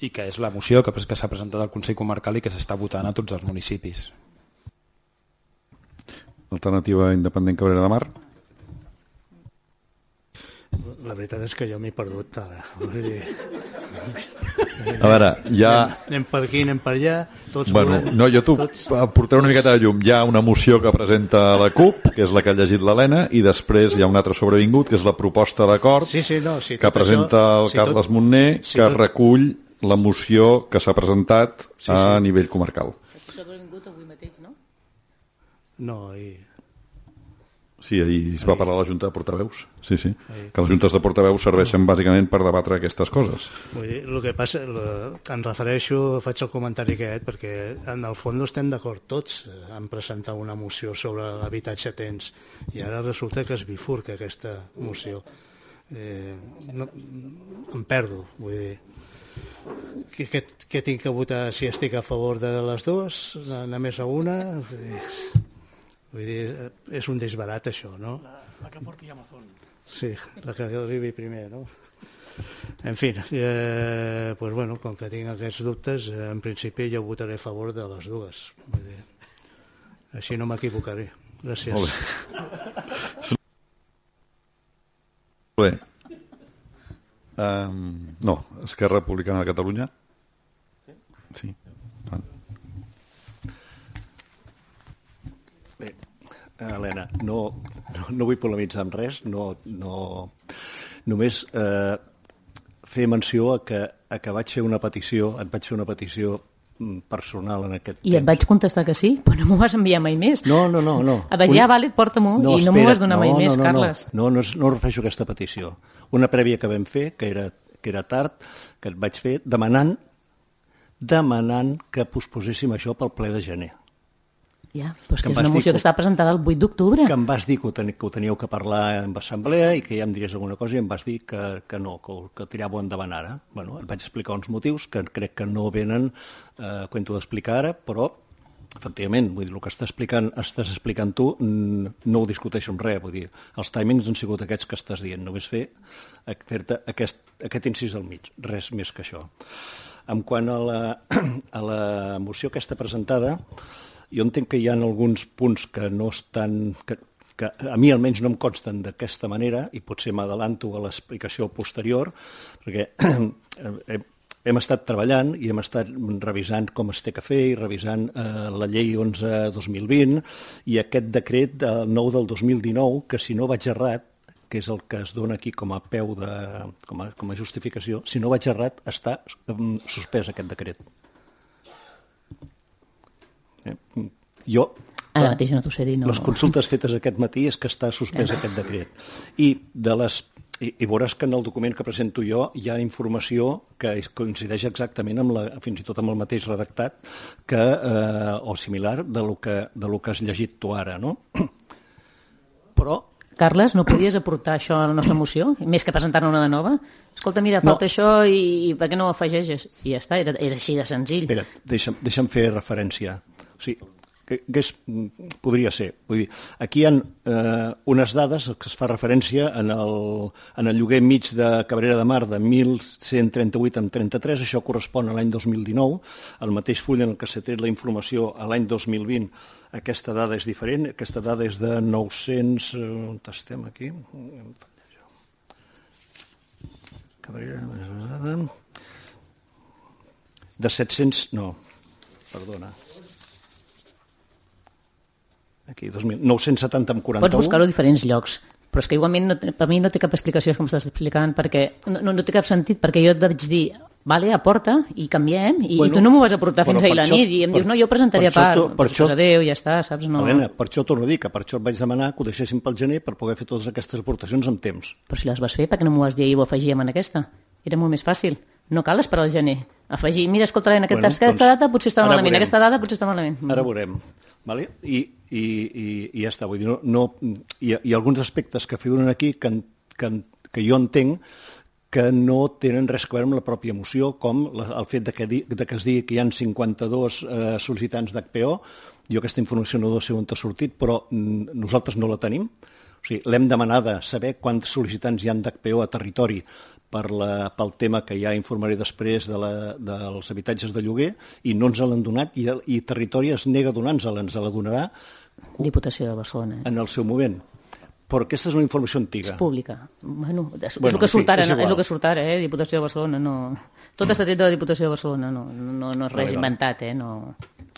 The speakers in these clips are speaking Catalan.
I que és la moció que, que s'ha presentat al Consell Comarcal i que s'està votant a tots els municipis. Alternativa independent Cabrera de Mar. La veritat és que jo m'he perdut ara. Vull dir, A veure, ja... anem per aquí, anem per allà, tots Bueno, volem- no, jo t'ho tots... portaré una miqueta de llum. Hi ha una moció que presenta la CUP, que és la que ha llegit l'Helena, i després hi ha un altre sobrevingut, que és la proposta d'acord Sí, sí, no, sí, que presenta això- el sí, Carles tot- Montner, sí, que tot- recull la moció que s'ha presentat Sí, a sí. nivell comarcal. Està sobrevingut avui mateix, no? No, i... Sí, ahir es va parlar a la Junta de Portaveus. Sí, sí. Que les juntes de portaveus serveixen bàsicament per debatre aquestes coses. Vull dir, el que passa, el, em refereixo, faig el comentari aquest, perquè en el fons no estem d'acord tots eh, en presentar una moció sobre l'habitatge tens, i ara resulta que es bifurca aquesta moció. Eh, no, em perdo, vull dir, què, què, què tinc que votar si estic a favor de les dues, anar més a una? Vull dir, és un desbarat això, no? La que porti Amazon. Sí, la que arribi primer, no? En fi, eh, pues bueno, com que tinc aquests dubtes, eh, en principi jo votaré a favor de les dues. Vull dir, així no m'equivocaré. Gràcies. Molt bé. Bé. Um, no, Esquerra Republicana de Catalunya. Sí. Bé, Helena, no, no, no vull polemitzar amb res, no, no, només eh, fer menció a que, a que vaig fer una petició, et vaig fer una petició personal en aquest I et vaig contestar que sí, però no m'ho vas enviar mai més. No, no, no. no. A veure, ja, vale, porta-m'ho, i no m'ho vas donar mai més, no, no, Carles. No, no, no, no refereixo aquesta petició. Una prèvia que vam fer, que era, que era tard, que et vaig fer demanant demanant que posposéssim això pel ple de gener. Ja, però és Que que és una moció que- està presentada el 8 d'octubre. que em vas dir que ho, teni, que ho teníeu que parlar en assemblea i que ja em diries alguna cosa i em vas dir que, que no, que, que tiràveu endavant ara. Bueno, et vaig explicar uns motius que crec que no venen eh, quan t'ho d'explicar ara, però efectivament, vull dir, el que estàs explicant, estàs explicant tu no ho discuteixo amb res, vull dir, els timings han sigut aquests que estàs dient, només fer fer-te aquest, aquest incís al mig, res més que això. En quant a la, a la moció aquesta presentada, jo entenc que hi ha alguns punts que no estan... Que, que a mi almenys no em consten d'aquesta manera i potser m'adalanto a l'explicació posterior perquè hem, estat treballant i hem estat revisant com es té que fer i revisant eh, la llei 11-2020 i aquest decret del 9 del 2019 que si no vaig errat que és el que es dona aquí com a peu de, com a, com a justificació, si no vaig errat, està mm, suspès aquest decret. Eh, Jo Ara mateix no t'ho sé dir, no. les consultes fetes aquest matí és que està suspès aquest decret. I, de les, i, I veuràs que en el document que presento jo hi ha informació que coincideix exactament amb la, fins i tot amb el mateix redactat que, eh, o similar de lo, que, de lo que has llegit tu ara, no? Però Carles, no podies aportar això a la nostra moció? Més que presentar-ne una de nova? Escolta, mira, No. falta això i, i per què no ho afegeixes? I ja està, era, era així de senzill. Espera't, deixa'm, deixa'm fer referència. O sigui, que, que és, podria ser. Vull dir, aquí hi ha eh, unes dades que es fa referència en el, en el lloguer mig de Cabrera de Mar de 1.138 amb 33, això correspon a l'any 2019, el mateix full en el que s'ha tret la informació a l'any 2020, aquesta dada és diferent, aquesta dada és de 900... eh, On estem aquí? Cabrera. De 700... No, perdona. Aquí, 2000, 970 amb 41. Pots buscar-ho a diferents llocs, però és que igualment no, per mi no té cap explicació com estàs explicant, perquè no, no, té cap sentit, perquè jo et vaig dir vale, aporta, i canviem, i, Bueno, i tu no m'ho vas aportar fins ahir la això- nit, i em per- dius, no, jo presentaria per això part, per per això- adéu, ja està, saps? No... Helena, per això torno a dir que per això et vaig demanar que ho deixéssim pel gener per poder fer totes aquestes aportacions amb temps. Però si les vas fer, per què no m'ho vas dir i ho afegíem en aquesta? Era molt més fàcil. No cal esperar al gener. Afegir, mira, escolta, Helena, aquesta, Bueno, aquesta doncs, data potser està malament, veurem. aquesta data potser està malament. Ara veurem. Vale? I, i, i, I ja està. Vull dir, no, no, hi, ha, hi ha alguns aspectes que figuren aquí que, que, que jo entenc que no tenen res a veure amb la pròpia moció, com la, el fet de que, di, de que es digui que hi ha 52 eh, sol·licitants d'HPO. Jo aquesta informació no sé on ha sortit, però mm, nosaltres no la tenim. O sigui, l'hem demanada saber quants sol·licitants hi han d'HPO a territori per la, pel tema que ja informaré després de la, dels habitatges de lloguer i no ens l'han donat i, i Territori es nega a donar-nos-la, ens la donarà Diputació de Barcelona. en el seu moment. Però aquesta és una informació antiga. És pública. Bueno, és, Bueno, és el que sí, surt ara, és no? és igual. el que surt ara, eh? Diputació de Barcelona, no... Tot està tret de la Diputació de Barcelona, no, no, no és res Vale, inventat, eh? No,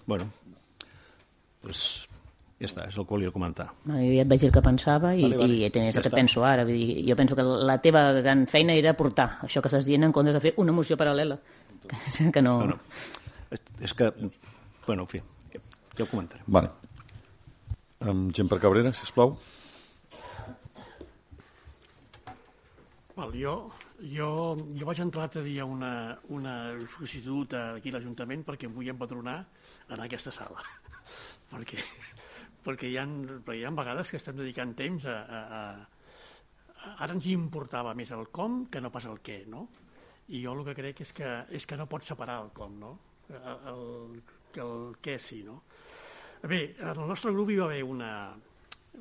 Bueno, doncs ja està, és el que volia comentar. no, jo ja et vaig dir el que pensava i, Vale, vale. i tenies Ja el que està. penso ara. Vull dir, jo penso que la teva gran feina era portar això que estàs dient en comptes de fer una moció paral·lela. Que, que no... Bueno, és, és que, bueno, en fi, ja ho comentarem. Vale. Amb gent per Cabrera, sisplau. Val, jo, jo, jo vaig entrar l'altre dia una, una sol·licitud aquí a l'Ajuntament perquè em vull empadronar en aquesta sala. perquè, perquè, hi ha, hi ha vegades que estem dedicant temps a, a, a. Ara ens importava més el com que no pas el què, no? I jo el que crec és que, és que no pots separar el com, no? El, el, el què sí, no? Bé, en el nostre grup hi va haver una,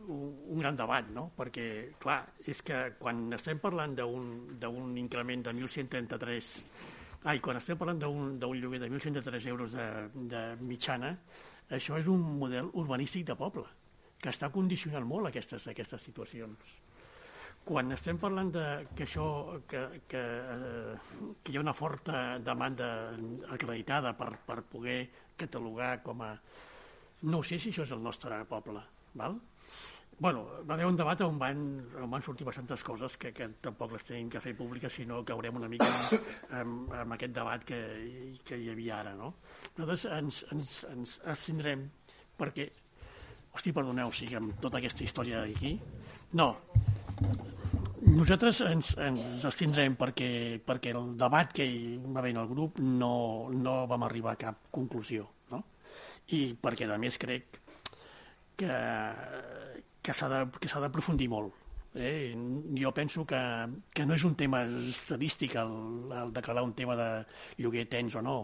un, gran debat, no? perquè, clar, és que quan estem parlant d'un increment de 1.133 ai, quan estem parlant d'un lloguer de 1.133 euros de, de mitjana, això és un model urbanístic de poble, que està condicionant molt aquestes, aquestes situacions. Quan estem parlant de que això, que, que, eh, que hi ha una forta demanda acreditada per, per poder catalogar com a... No sé si això és el nostre poble, val? Bueno, va haver un debat on van, on van sortir bastantes coses que, que tampoc les tenim que fer públiques, sinó que haurem una mica amb, amb aquest debat que, que hi havia ara, no? Nosaltres ens, ens, ens abstindrem perquè, hosti, perdoneu, o sigui, amb tota aquesta història aquí, no, nosaltres ens, ens abstindrem perquè, perquè el debat que hi va haver en el grup no, no vam arribar a cap conclusió, no? I perquè, a més, crec que, que s'ha de- que s'ha d'aprofundir molt. Eh? Jo penso que, que no és un tema estadístic el, el declarar un tema de lloguer tens o no.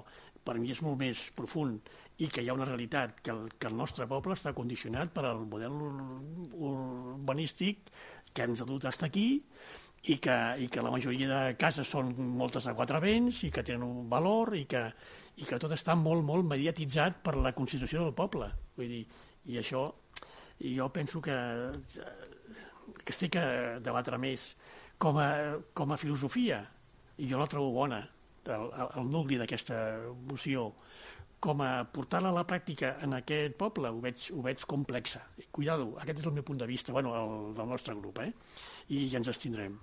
Per mi és molt més profund i que hi ha una realitat, que el, que el nostre poble està condicionat per al model ur- urbanístic que ens ha dut fins aquí i que, i que la majoria de cases són moltes de quatre vents i que tenen un valor i que, i que tot està molt, molt mediatitzat per la constitució del poble. Vull dir, i això i jo penso que, que té que debatre més com a, com a filosofia, i jo la trobo bona, el, el nucli d'aquesta moció, com a portar-la a la pràctica en aquest poble ho veig, ho veig complexa. Cuidado, aquest és el meu punt de vista, bueno, el del nostre grup, eh? i ens abstindrem.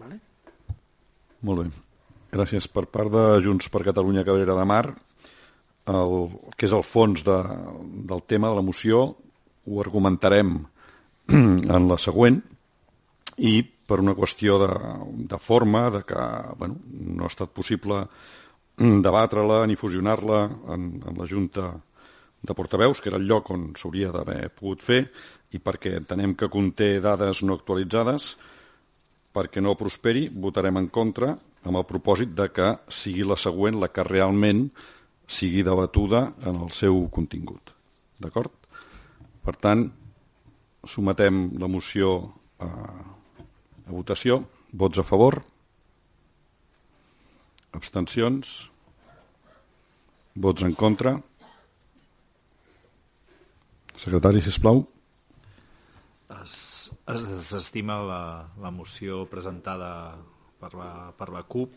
Vale? Molt bé. Gràcies. Per part de Junts per Catalunya Cabrera de Mar, el, que és el fons de, del tema de la moció, ho argumentarem en la següent i per una qüestió de, de forma, de que bueno, no ha estat possible debatre-la ni fusionar-la en, en la Junta de Portaveus, que era el lloc on s'hauria d'haver pogut fer, i perquè entenem que conté dades no actualitzades, perquè no prosperi, votarem en contra amb el propòsit de que sigui la següent la que realment sigui debatuda en el seu contingut. D'acord? Per tant, sometem la moció a, a votació. Vots a favor? Abstencions? Vots en contra? Secretari, sisplau. Es, es desestima la, la moció presentada per la, per la CUP,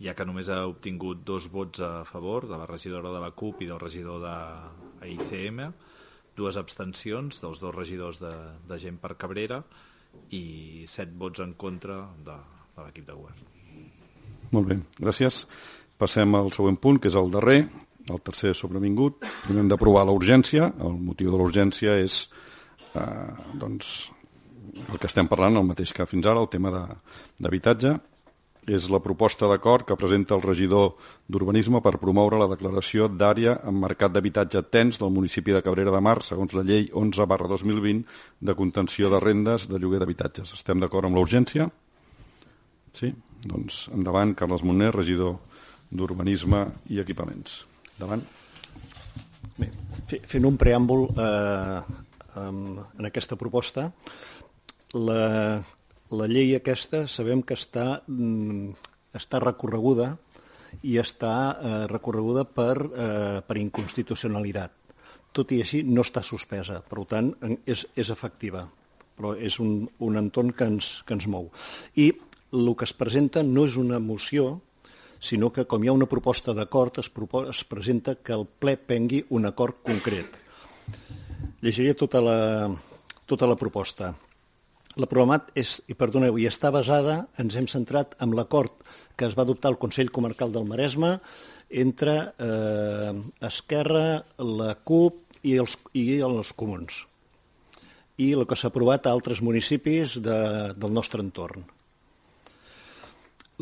ja que només ha obtingut dos vots a favor de la regidora de la CUP i del regidor de ICM, dues abstencions dels dos regidors de, de gent per Cabrera i set vots en contra de, de l'equip de govern. Molt bé, gràcies. Passem al següent punt, que és el darrer, el tercer sobrevingut. Primer hem d'aprovar la urgència. El motiu de la urgència és eh, doncs, el que estem parlant, el mateix que fins ara, el tema d'habitatge. És la proposta d'acord que presenta el regidor d'Urbanisme per promoure la declaració d'àrea en mercat d'habitatge tens del municipi de Cabrera de Mar, segons la llei 11 barra 2020 de contenció de rendes de lloguer d'habitatges. Estem d'acord amb la urgència? Sí? Doncs endavant, Carles Moner, regidor d'Urbanisme i Equipaments. Endavant. Bé, fe- fent un preàmbul, eh, en aquesta proposta. La, la llei aquesta sabem que està, mm, està recorreguda i està eh, recorreguda per, eh, per inconstitucionalitat. Tot i així no està suspesa, per tant és, és efectiva, però és un, un entorn que ens, que ens mou. I el que es presenta no és una moció, sinó que com hi ha una proposta d'acord es, es presenta que el ple prengui un acord concret. Llegiria tota la, tota la proposta. La programat és, i perdoneu, i està basada, ens hem centrat en l'acord que es va adoptar al Consell Comarcal del Maresme entre eh, Esquerra, la CUP i els, i els comuns i el que s'ha aprovat a altres municipis de, del nostre entorn.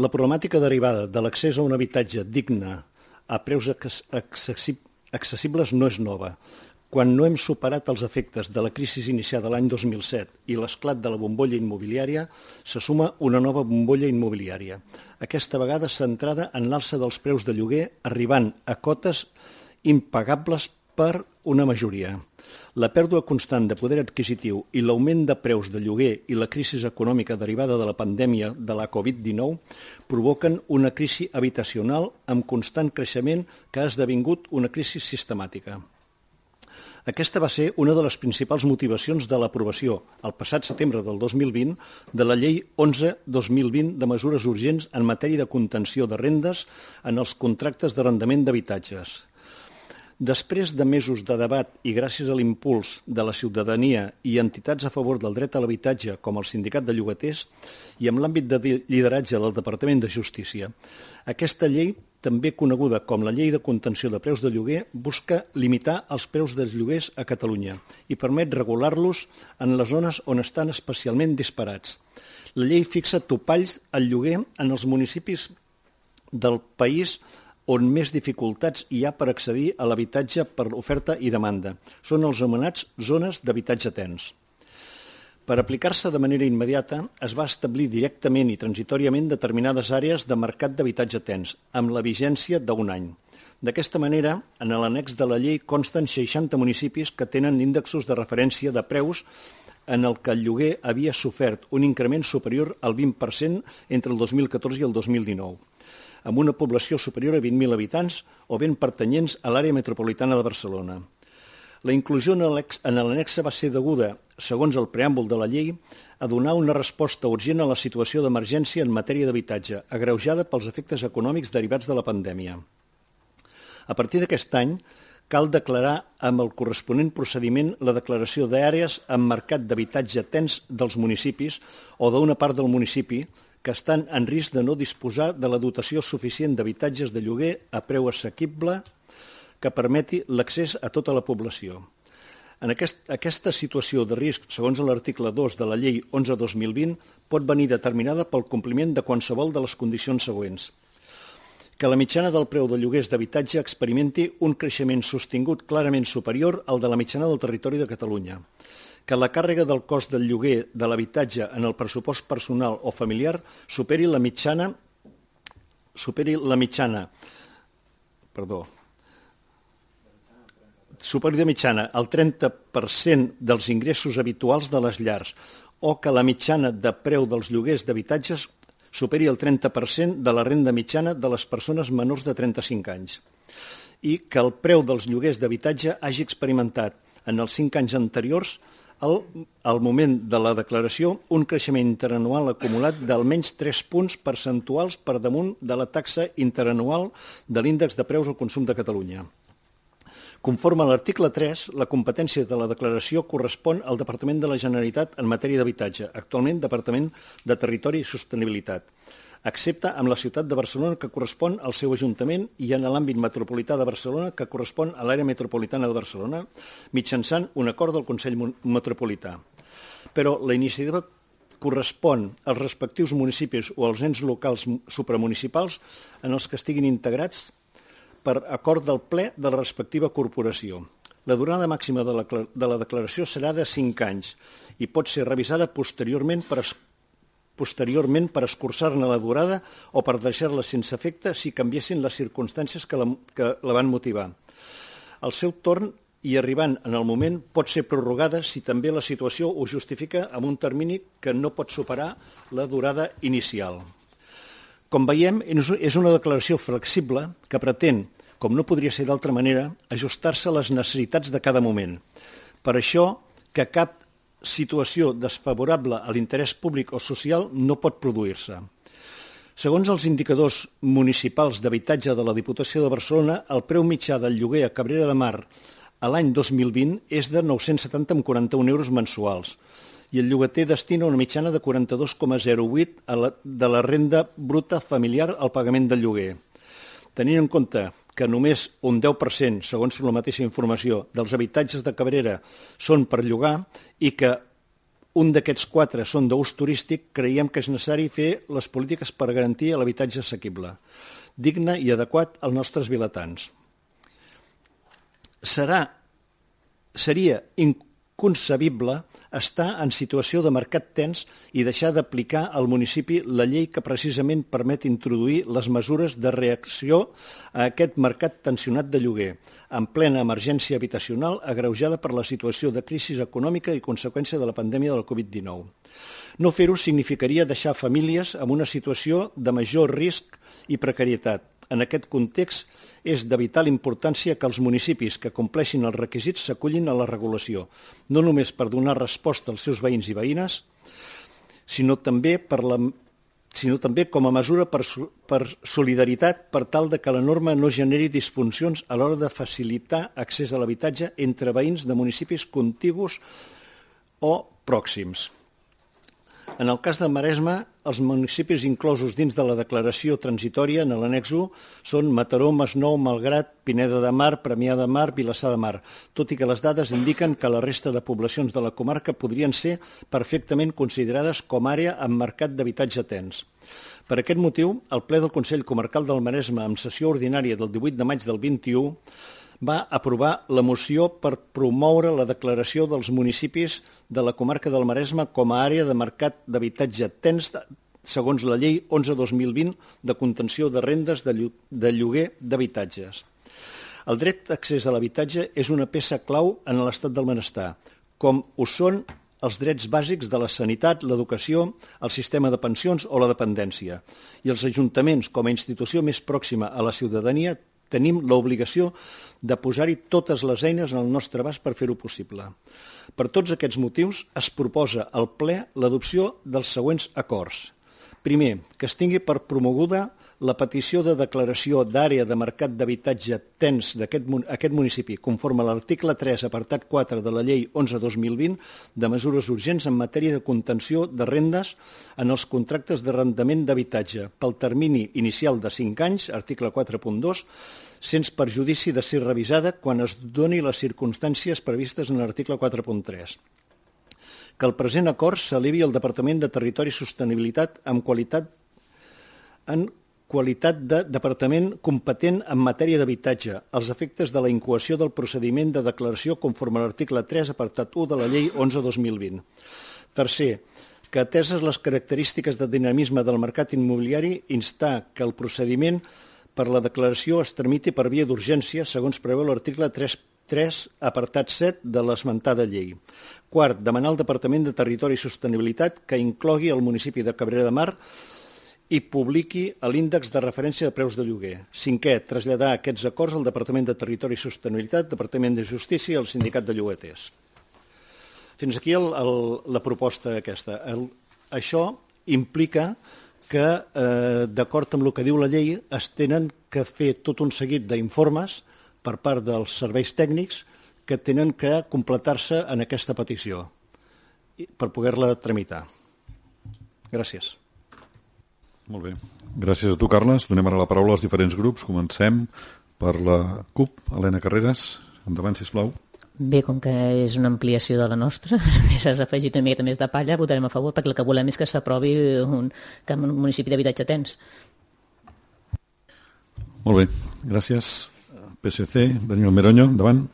La problemàtica derivada de l'accés a un habitatge digne a preus accessibles no és nova. Quan no hem superat els efectes de la crisi iniciada l'any 2007 i l'esclat de la bombolla immobiliària, se suma una nova bombolla immobiliària. Aquesta vegada centrada en l'alça dels preus de lloguer, arribant a cotes impagables per una majoria. La pèrdua constant de poder adquisitiu i l'augment de preus de lloguer i la crisi econòmica derivada de la pandèmia de la Covid-19 provoquen una crisi habitacional amb constant creixement que ha esdevingut una crisi sistemàtica. Aquesta va ser una de les principals motivacions de l'aprovació, el passat setembre del 2020, de la Llei 11-2020 de mesures urgents en matèria de contenció de rendes en els contractes d'arrendament d'habitatges. Després de mesos de debat i gràcies a l'impuls de la ciutadania i entitats a favor del dret a l'habitatge com el Sindicat de Llogaters i amb l'àmbit de lideratge del Departament de Justícia, aquesta llei també coneguda com la Llei de Contenció de Preus de Lloguer, busca limitar els preus dels lloguers a Catalunya i permet regular-los en les zones on estan especialment disparats. La llei fixa topalls al lloguer en els municipis del país on més dificultats hi ha per accedir a l'habitatge per oferta i demanda. Són els anomenats zones d'habitatge tens. Per aplicar-se de manera immediata, es va establir directament i transitoriament determinades àrees de mercat d'habitatge tens, amb la vigència d'un any. D'aquesta manera, en l'annex de la llei consten 60 municipis que tenen índexos de referència de preus en el que el lloguer havia sofert un increment superior al 20% entre el 2014 i el 2019, amb una població superior a 20.000 habitants o ben pertanyents a l'àrea metropolitana de Barcelona. La inclusió en l'annexa va ser deguda, segons el preàmbul de la llei, a donar una resposta urgent a la situació d'emergència en matèria d'habitatge, agreujada pels efectes econòmics derivats de la pandèmia. A partir d'aquest any, cal declarar amb el corresponent procediment la declaració d'àrees amb mercat d'habitatge tens dels municipis o d'una part del municipi que estan en risc de no disposar de la dotació suficient d'habitatges de lloguer a preu assequible que permeti l'accés a tota la població. En aquest, aquesta situació de risc, segons l'article 2 de la Llei 11-2020, pot venir determinada pel compliment de qualsevol de les condicions següents. Que la mitjana del preu de lloguers d'habitatge experimenti un creixement sostingut clarament superior al de la mitjana del territori de Catalunya. Que la càrrega del cost del lloguer de l'habitatge en el pressupost personal o familiar superi la mitjana superi la mitjana perdó, superi de mitjana el 30% dels ingressos habituals de les llars o que la mitjana de preu dels lloguers d'habitatges superi el 30% de la renda mitjana de les persones menors de 35 anys i que el preu dels lloguers d'habitatge hagi experimentat en els 5 anys anteriors al, al moment de la declaració un creixement interanual acumulat d'almenys 3 punts percentuals per damunt de la taxa interanual de l'índex de preus al consum de Catalunya. Conforme a l'article 3, la competència de la declaració correspon al Departament de la Generalitat en matèria d'habitatge, actualment Departament de Territori i Sostenibilitat, excepte amb la ciutat de Barcelona, que correspon al seu Ajuntament, i en l'àmbit metropolità de Barcelona, que correspon a l'àrea metropolitana de Barcelona, mitjançant un acord del Consell Metropolità. Però la iniciativa correspon als respectius municipis o als ens locals supramunicipals en els que estiguin integrats per acord del ple de la respectiva corporació. La durada màxima de la, de la declaració serà de 5 anys i pot ser revisada posteriorment per, es, posteriorment per escurçar-ne la durada o per deixar-la sense efecte si canviessin les circumstàncies que la, que la van motivar. Al seu torn, i arribant en el moment pot ser prorrogada si també la situació ho justifica amb un termini que no pot superar la durada inicial. Com veiem, és una declaració flexible que pretén, com no podria ser d'altra manera, ajustar-se a les necessitats de cada moment. Per això que cap situació desfavorable a l'interès públic o social no pot produir-se. Segons els indicadors municipals d'habitatge de la Diputació de Barcelona, el preu mitjà del lloguer a Cabrera de Mar a l'any 2020 és de 970,41 euros mensuals i el llogater destina una mitjana de 42,08 de la renda bruta familiar al pagament del lloguer. Tenint en compte que només un 10%, segons la mateixa informació, dels habitatges de Cabrera són per llogar i que un d'aquests quatre són d'ús turístic, creiem que és necessari fer les polítiques per garantir l'habitatge assequible, digne i adequat als nostres vilatans serà, seria inconcebible estar en situació de mercat tens i deixar d'aplicar al municipi la llei que precisament permet introduir les mesures de reacció a aquest mercat tensionat de lloguer, en plena emergència habitacional agreujada per la situació de crisi econòmica i conseqüència de la pandèmia del Covid-19. No fer-ho significaria deixar famílies en una situació de major risc i precarietat, en aquest context, és de vital importància que els municipis que compleixin els requisits s'acullin a la regulació, no només per donar resposta als seus veïns i veïnes, sinó també per la sinó també com a mesura per, per solidaritat per tal de que la norma no generi disfuncions a l'hora de facilitar accés a l'habitatge entre veïns de municipis contigus o pròxims. En el cas de Maresme, els municipis inclosos dins de la declaració transitòria en l'annex 1 són Mataró, Masnou, Malgrat, Pineda de Mar, Premià de Mar, Vilassar de Mar, tot i que les dades indiquen que la resta de poblacions de la comarca podrien ser perfectament considerades com àrea amb mercat d'habitatge tens. Per aquest motiu, el ple del Consell Comarcal del Maresme, amb sessió ordinària del 18 de maig del 21, va aprovar la moció per promoure la declaració dels municipis de la comarca del Maresme com a àrea de mercat d'habitatge tens segons la llei 11-2020 de contenció de rendes de lloguer d'habitatges. El dret d'accés a l'habitatge és una peça clau en l'estat del benestar, com ho són els drets bàsics de la sanitat, l'educació, el sistema de pensions o la dependència. I els ajuntaments, com a institució més pròxima a la ciutadania, tenim l'obligació de posar-hi totes les eines en el nostre abast per fer-ho possible. Per tots aquests motius, es proposa al ple l'adopció dels següents acords. Primer, que es tingui per promoguda la petició de declaració d'àrea de mercat d'habitatge tens d'aquest aquest municipi, conforme a l'article 3, apartat 4 de la llei 11-2020, de mesures urgents en matèria de contenció de rendes en els contractes d'arrendament d'habitatge, pel termini inicial de 5 anys, article 4.2, sens perjudici de ser revisada quan es doni les circumstàncies previstes en l'article 4.3 que el present acord s'alivi al Departament de Territori i Sostenibilitat amb qualitat en qualitat de departament competent en matèria d'habitatge, als efectes de la incoació del procediment de declaració conforme a l'article 3, apartat 1 de la llei 11-2020. Tercer, que ateses les característiques de dinamisme del mercat immobiliari, instar que el procediment per la declaració es tramiti per via d'urgència, segons preveu l'article 3 3, apartat 7 de l'esmentada llei. Quart, demanar al Departament de Territori i Sostenibilitat que inclogui el municipi de Cabrera de Mar i publiqui l'índex de referència de preus de lloguer. Cinquè, traslladar aquests acords al Departament de Territori i Sostenibilitat, Departament de Justícia i al Sindicat de Llogueters. Fins aquí el, el, la proposta aquesta. El, això implica que, eh, d'acord amb el que diu la llei, es tenen que fer tot un seguit d'informes per part dels serveis tècnics que tenen que completar-se en aquesta petició per poder-la tramitar. Gràcies. Molt bé. Gràcies a tu, Carles. Donem ara la paraula als diferents grups. Comencem per la CUP. Helena Carreras, endavant, sisplau. Bé, com que és una ampliació de la nostra, més has afegit una miqueta més de palla, votarem a favor, perquè el que volem és que s'aprovi un, que un municipi d'habitatge tens. Molt bé, gràcies. PSC, Daniel Meroño, endavant.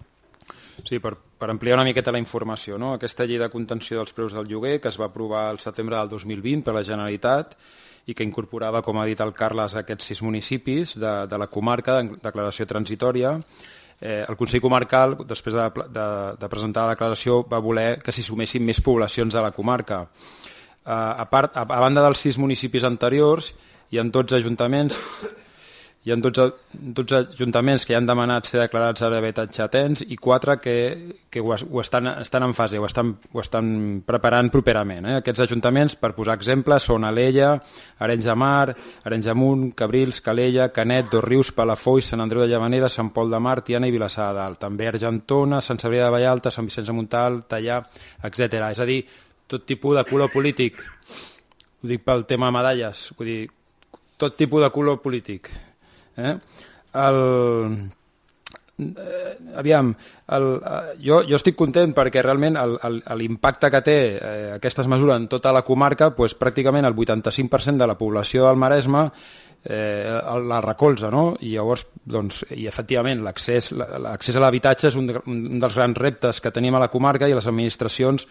Sí, per, per ampliar una miqueta la informació, no? aquesta llei de contenció dels preus del lloguer que es va aprovar el setembre del 2020 per la Generalitat i que incorporava, com ha dit el Carles, aquests sis municipis de, de la comarca de declaració transitòria, eh, el Consell Comarcal, després de, de, de presentar la declaració, va voler que s'hi sumessin més poblacions de la comarca. Eh, a, part, a, a banda dels sis municipis anteriors, hi ha 12 ajuntaments hi ha 12, 12 ajuntaments que ja han demanat ser declarats a d'habitatge tens i 4 que, que ho, ho estan, estan en fase, ho estan, ho estan preparant properament. Eh? Aquests ajuntaments, per posar exemples, són Alella, Arenys de Mar, Arenys de Munt, Cabrils, Calella, Canet, Dos Rius, Palafolls, Sant Andreu de Llavanera, Sant Pol de Mar, Tiana i Vilassar de Dalt. També Argentona, Sant Sabrià de Vallalta, Sant Vicenç de Montal, Tallà, etc. És a dir, tot tipus de color polític. Ho dic pel tema medalles, vull dir, tot tipus de color polític Eh? El, eh, aviam, el, eh, jo, jo estic content perquè realment l'impacte que té eh, aquestes mesures en tota la comarca, pues, pràcticament el 85% de la població del Maresme eh, la recolza, no? I llavors, doncs, i efectivament, l'accés a l'habitatge és un, de, un dels grans reptes que tenim a la comarca i les administracions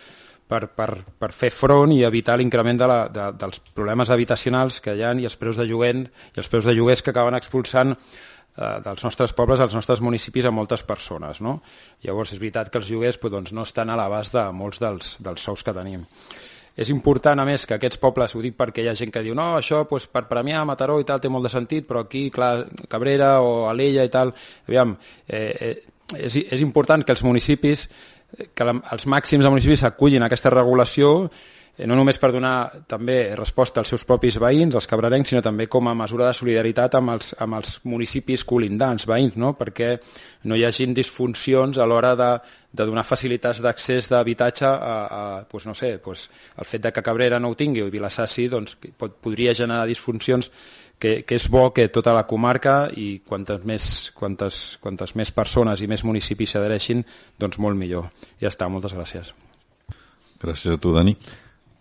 per, per, per fer front i evitar l'increment de la, de, dels problemes habitacionals que hi ha i els preus de lloguer i els preus de lloguers que acaben expulsant eh, dels nostres pobles als nostres municipis a moltes persones. No? Llavors és veritat que els lloguers pues, doncs, no estan a l'abast de molts dels, dels sous que tenim. És important, a més, que aquests pobles, ho dic perquè hi ha gent que diu no, això pues, per Premià, Mataró i tal té molt de sentit, però aquí, clar, Cabrera o Alella i tal, aviam, eh, eh, és, és important que els municipis que la, els màxims de municipis s'acullin a aquesta regulació eh, no només per donar també resposta als seus propis veïns, als cabrarencs, sinó també com a mesura de solidaritat amb els, amb els municipis colindants, veïns, no? perquè no hi hagin disfuncions a l'hora de, de donar facilitats d'accés d'habitatge a, a pues, no sé, pues, el fet de que Cabrera no ho tingui o Vilassar sí, doncs, pot, podria generar disfuncions que, que és bo que tota la comarca i quantes més, quantes, quantes més persones i més municipis s'adhereixin, doncs molt millor. Ja està, moltes gràcies. Gràcies a tu, Dani.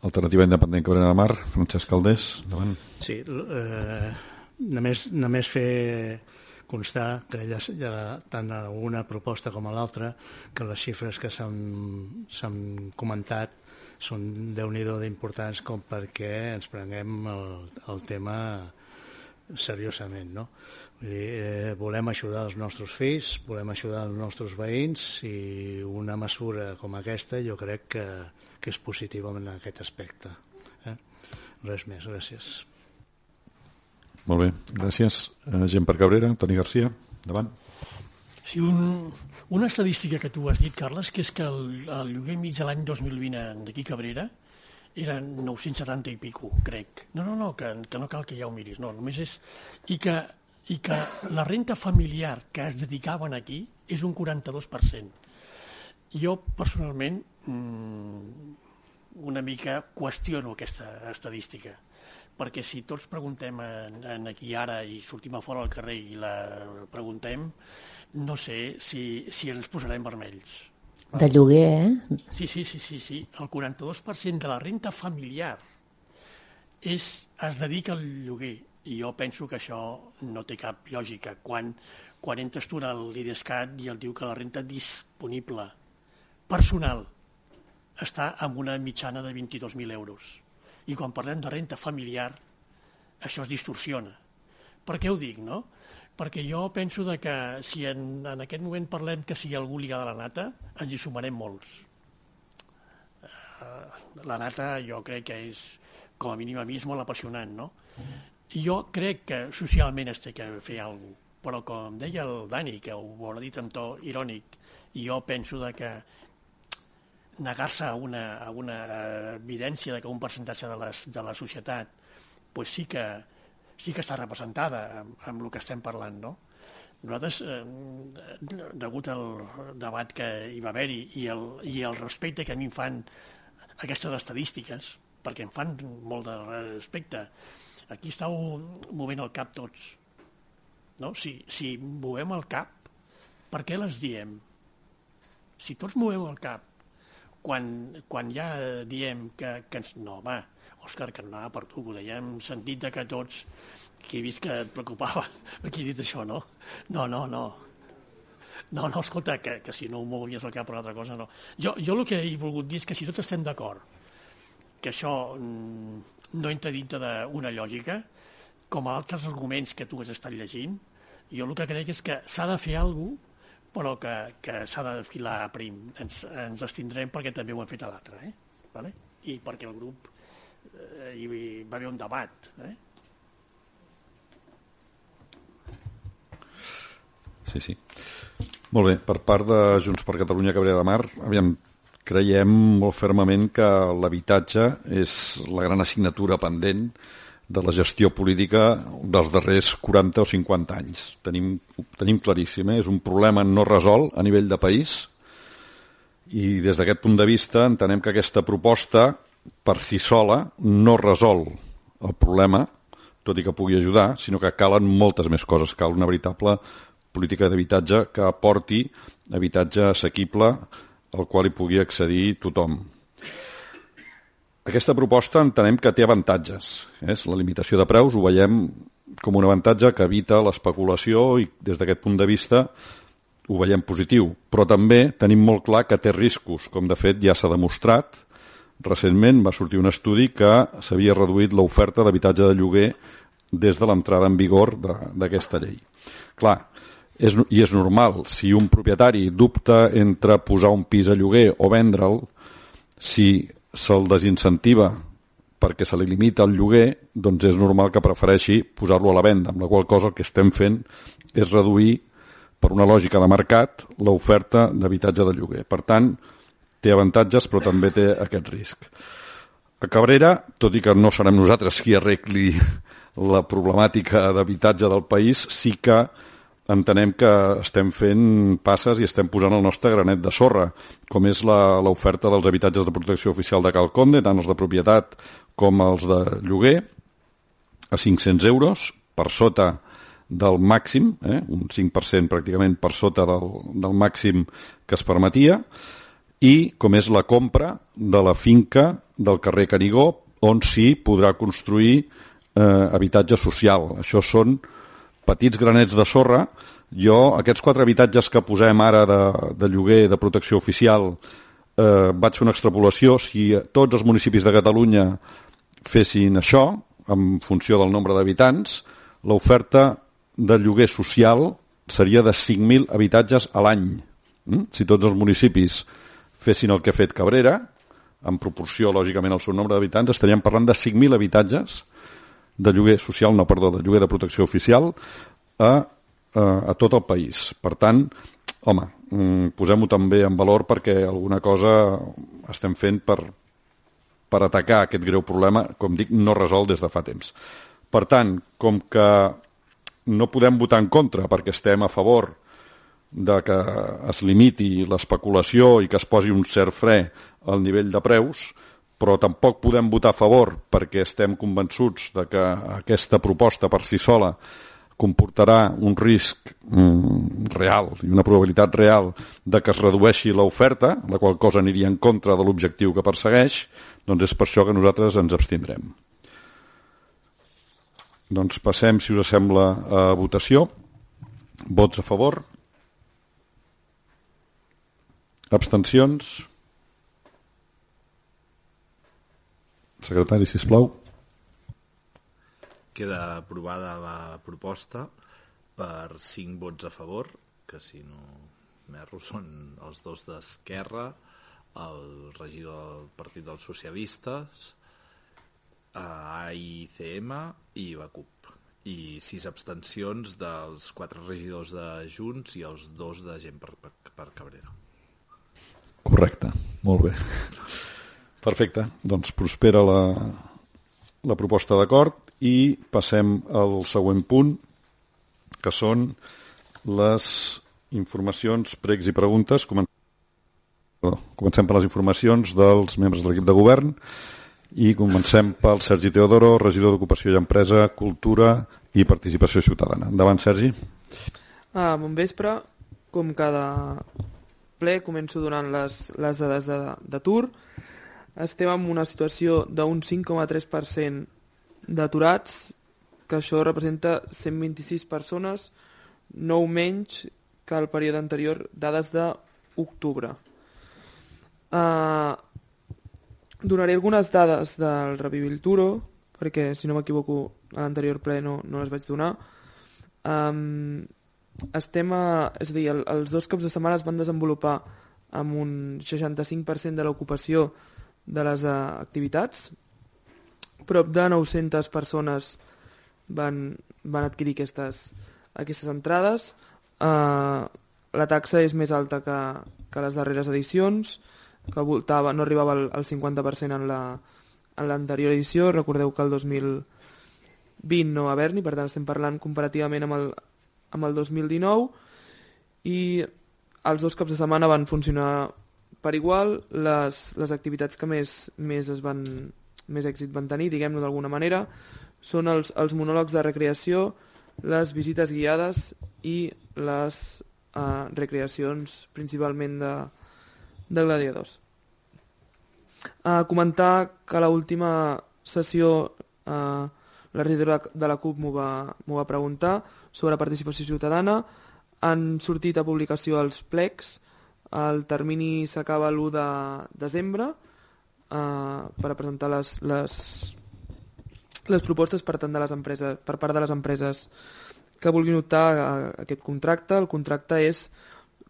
Alternativa Independent Cabrera de Mar, Francesc Caldés, endavant. Sí, eh, només, només fer constar que ja, ja tant una proposta com a l'altra que les xifres que s'han comentat són déu nhi d'importants com perquè ens prenguem el, el tema seriosament, no? Vull dir, eh, volem ajudar els nostres fills, volem ajudar els nostres veïns i una mesura com aquesta jo crec que, que és positiva en aquest aspecte. Eh? Res més, gràcies. Molt bé, gràcies. Eh, gent per Cabrera, Toni Garcia, davant. Sí, un, una estadística que tu has dit, Carles, que és que el, el lloguer mig de l'any 2020 d'aquí Cabrera eren 970 i pico, crec. No, no, no, que, que no cal que ja ho miris, no, només és... I que, i que la renta familiar que es dedicaven aquí és un 42%. Jo, personalment, mmm, una mica qüestiono aquesta estadística, perquè si tots preguntem en, en aquí ara i sortim a fora al carrer i la preguntem, no sé si, si ens posarem vermells de lloguer, eh? Sí, sí, sí, sí, sí. El 42% de la renta familiar és, es dedica al lloguer i jo penso que això no té cap lògica. Quan, quan entres tu al l'IDESCAT i el diu que la renta disponible personal està amb una mitjana de 22.000 euros. I quan parlem de renta familiar, això es distorsiona. Per què ho dic, no? Perquè jo penso de que si en, en aquest moment parlem que sigui algú lligat a la nata, ens hi sumarem molts. Uh, la nata jo crec que és, com a mínim a mi, és molt apassionant, no? Jo crec que socialment es té que fer alguna cosa, però com deia el Dani, que ho haurà dit amb to irònic, jo penso de que negar-se a una, a una evidència de que un percentatge de, les, de la societat pues sí que sí que està representada amb, amb el que estem parlant, no? Nosaltres, eh, degut al debat que hi va haver-hi i, el, i el respecte que a mi em fan aquestes estadístiques, perquè em fan molt de respecte, aquí estàu movent el cap tots. No? Si, si movem el cap, per què les diem? Si tots movem el cap, quan, quan ja diem que, que ens... No, va, Òscar, que no anava per tu, ho dèiem sentit de que tots, que he vist que et preocupava, aquí he dit això, no? No, no, no. No, no, escolta, que, que si no ho movies el cap per altra cosa, no. Jo, jo el que he volgut dir és que si tots estem d'acord que això mm, no entra dintre d'una lògica, com altres arguments que tu has estat llegint, jo el que crec és que s'ha de fer alguna però que, que s'ha de filar prim. Ens, ens estindrem perquè també ho hem fet a l'altre, eh? vale? i perquè el grup hi va haver un debat. Eh? Sí, sí. Molt bé, per part de Junts per Catalunya Cabrera de Mar, aviam, creiem molt fermament que l'habitatge és la gran assignatura pendent de la gestió política dels darrers 40 o 50 anys. Tenim, tenim claríssim, eh? és un problema no resolt a nivell de país i des d'aquest punt de vista entenem que aquesta proposta per si sola no resol el problema, tot i que pugui ajudar, sinó que calen moltes més coses. Cal una veritable política d'habitatge que aporti habitatge assequible al qual hi pugui accedir tothom. Aquesta proposta entenem que té avantatges. És la limitació de preus, ho veiem com un avantatge que evita l'especulació i des d'aquest punt de vista ho veiem positiu, però també tenim molt clar que té riscos, com de fet ja s'ha demostrat. Recentment va sortir un estudi que s'havia reduït l'oferta d'habitatge de lloguer des de l'entrada en vigor d'aquesta llei. Clar, és, i és normal, si un propietari dubta entre posar un pis a lloguer o vendre'l, si se'l desincentiva perquè se li limita el lloguer, doncs és normal que prefereixi posar-lo a la venda, amb la qual cosa el que estem fent és reduir, per una lògica de mercat, l'oferta d'habitatge de lloguer. Per tant, té avantatges, però també té aquest risc. A Cabrera, tot i que no serem nosaltres qui arregli la problemàtica d'habitatge del país, sí que entenem que estem fent passes i estem posant el nostre granet de sorra, com és l'oferta dels habitatges de protecció oficial de Calconde, tant els de propietat com els de lloguer, a 500 euros, per sota del màxim, eh? un 5% pràcticament per sota del, del màxim que es permetia, i com és la compra de la finca del carrer Canigó, on s'hi podrà construir eh, habitatge social. Això són petits granets de sorra, jo, aquests quatre habitatges que posem ara de, de lloguer de protecció oficial, eh, vaig fer una extrapolació, si tots els municipis de Catalunya fessin això, en funció del nombre d'habitants, l'oferta de lloguer social seria de 5.000 habitatges a l'any. Mm? Si tots els municipis fessin el que ha fet Cabrera, en proporció, lògicament, al seu nombre d'habitants, estaríem parlant de 5.000 habitatges de lloguer social, no, perdó, de lloguer de protecció oficial a, a, a tot el país. Per tant, home, mm, posem-ho també en valor perquè alguna cosa estem fent per, per atacar aquest greu problema, com dic, no resol des de fa temps. Per tant, com que no podem votar en contra perquè estem a favor de que es limiti l'especulació i que es posi un cert fre al nivell de preus, però tampoc podem votar a favor perquè estem convençuts de que aquesta proposta per si sola comportarà un risc mm, real i una probabilitat real de que es redueixi l'oferta, la qual cosa aniria en contra de l'objectiu que persegueix, doncs és per això que nosaltres ens abstindrem. Doncs passem, si us sembla, a votació. Vots a favor? Abstencions? Secretari, si plau. Queda aprovada la proposta per 5 vots a favor, que si no m'erro són els dos d'Esquerra, el regidor del Partit dels Socialistes, AICM i la CUP. I sis abstencions dels quatre regidors de Junts i els dos de gent per, per, per Cabrera. Correcte, molt bé. Perfecte, doncs prospera la, la proposta d'acord i passem al següent punt, que són les informacions, pregs i preguntes. Comencem per les informacions dels membres de l'equip de govern i comencem pel Sergi Teodoro, regidor d'Ocupació i Empresa, Cultura i Participació Ciutadana. Endavant, Sergi. Ah, bon vespre. Com cada ple, començo donant les, les dades d'atur. Estem en una situació d'un 5,3% d'aturats, que això representa 126 persones, 9 menys que el període anterior, dades d'octubre. Uh, donaré algunes dades del Revivilturo, perquè si no m'equivoco a l'anterior ple no, no les vaig donar. Um, estem a, és a dir, el, els dos cops de setmana es van desenvolupar amb un 65% de l'ocupació de les uh, activitats. Prop de 900 persones van, van adquirir aquestes, aquestes entrades. Uh, la taxa és més alta que, que les darreres edicions, que voltava, no arribava al, al 50% en la en l'anterior edició. Recordeu que el 2020 no va haver-n'hi, per tant estem parlant comparativament amb el, amb el 2019 i els dos caps de setmana van funcionar per igual, les, les activitats que més, més, es van, més èxit van tenir, diguem-ho d'alguna manera, són els, els monòlegs de recreació, les visites guiades i les uh, recreacions principalment de, de gladiadors. Uh, comentar que a l'última sessió uh, la regidora de la CUP m'ho va, va preguntar sobre participació ciutadana. Han sortit a publicació els plecs. El termini s'acaba l'1 de desembre eh, per a presentar les, les, les propostes per, tant de les empreses, per part de les empreses que vulguin optar a, a aquest contracte. El contracte és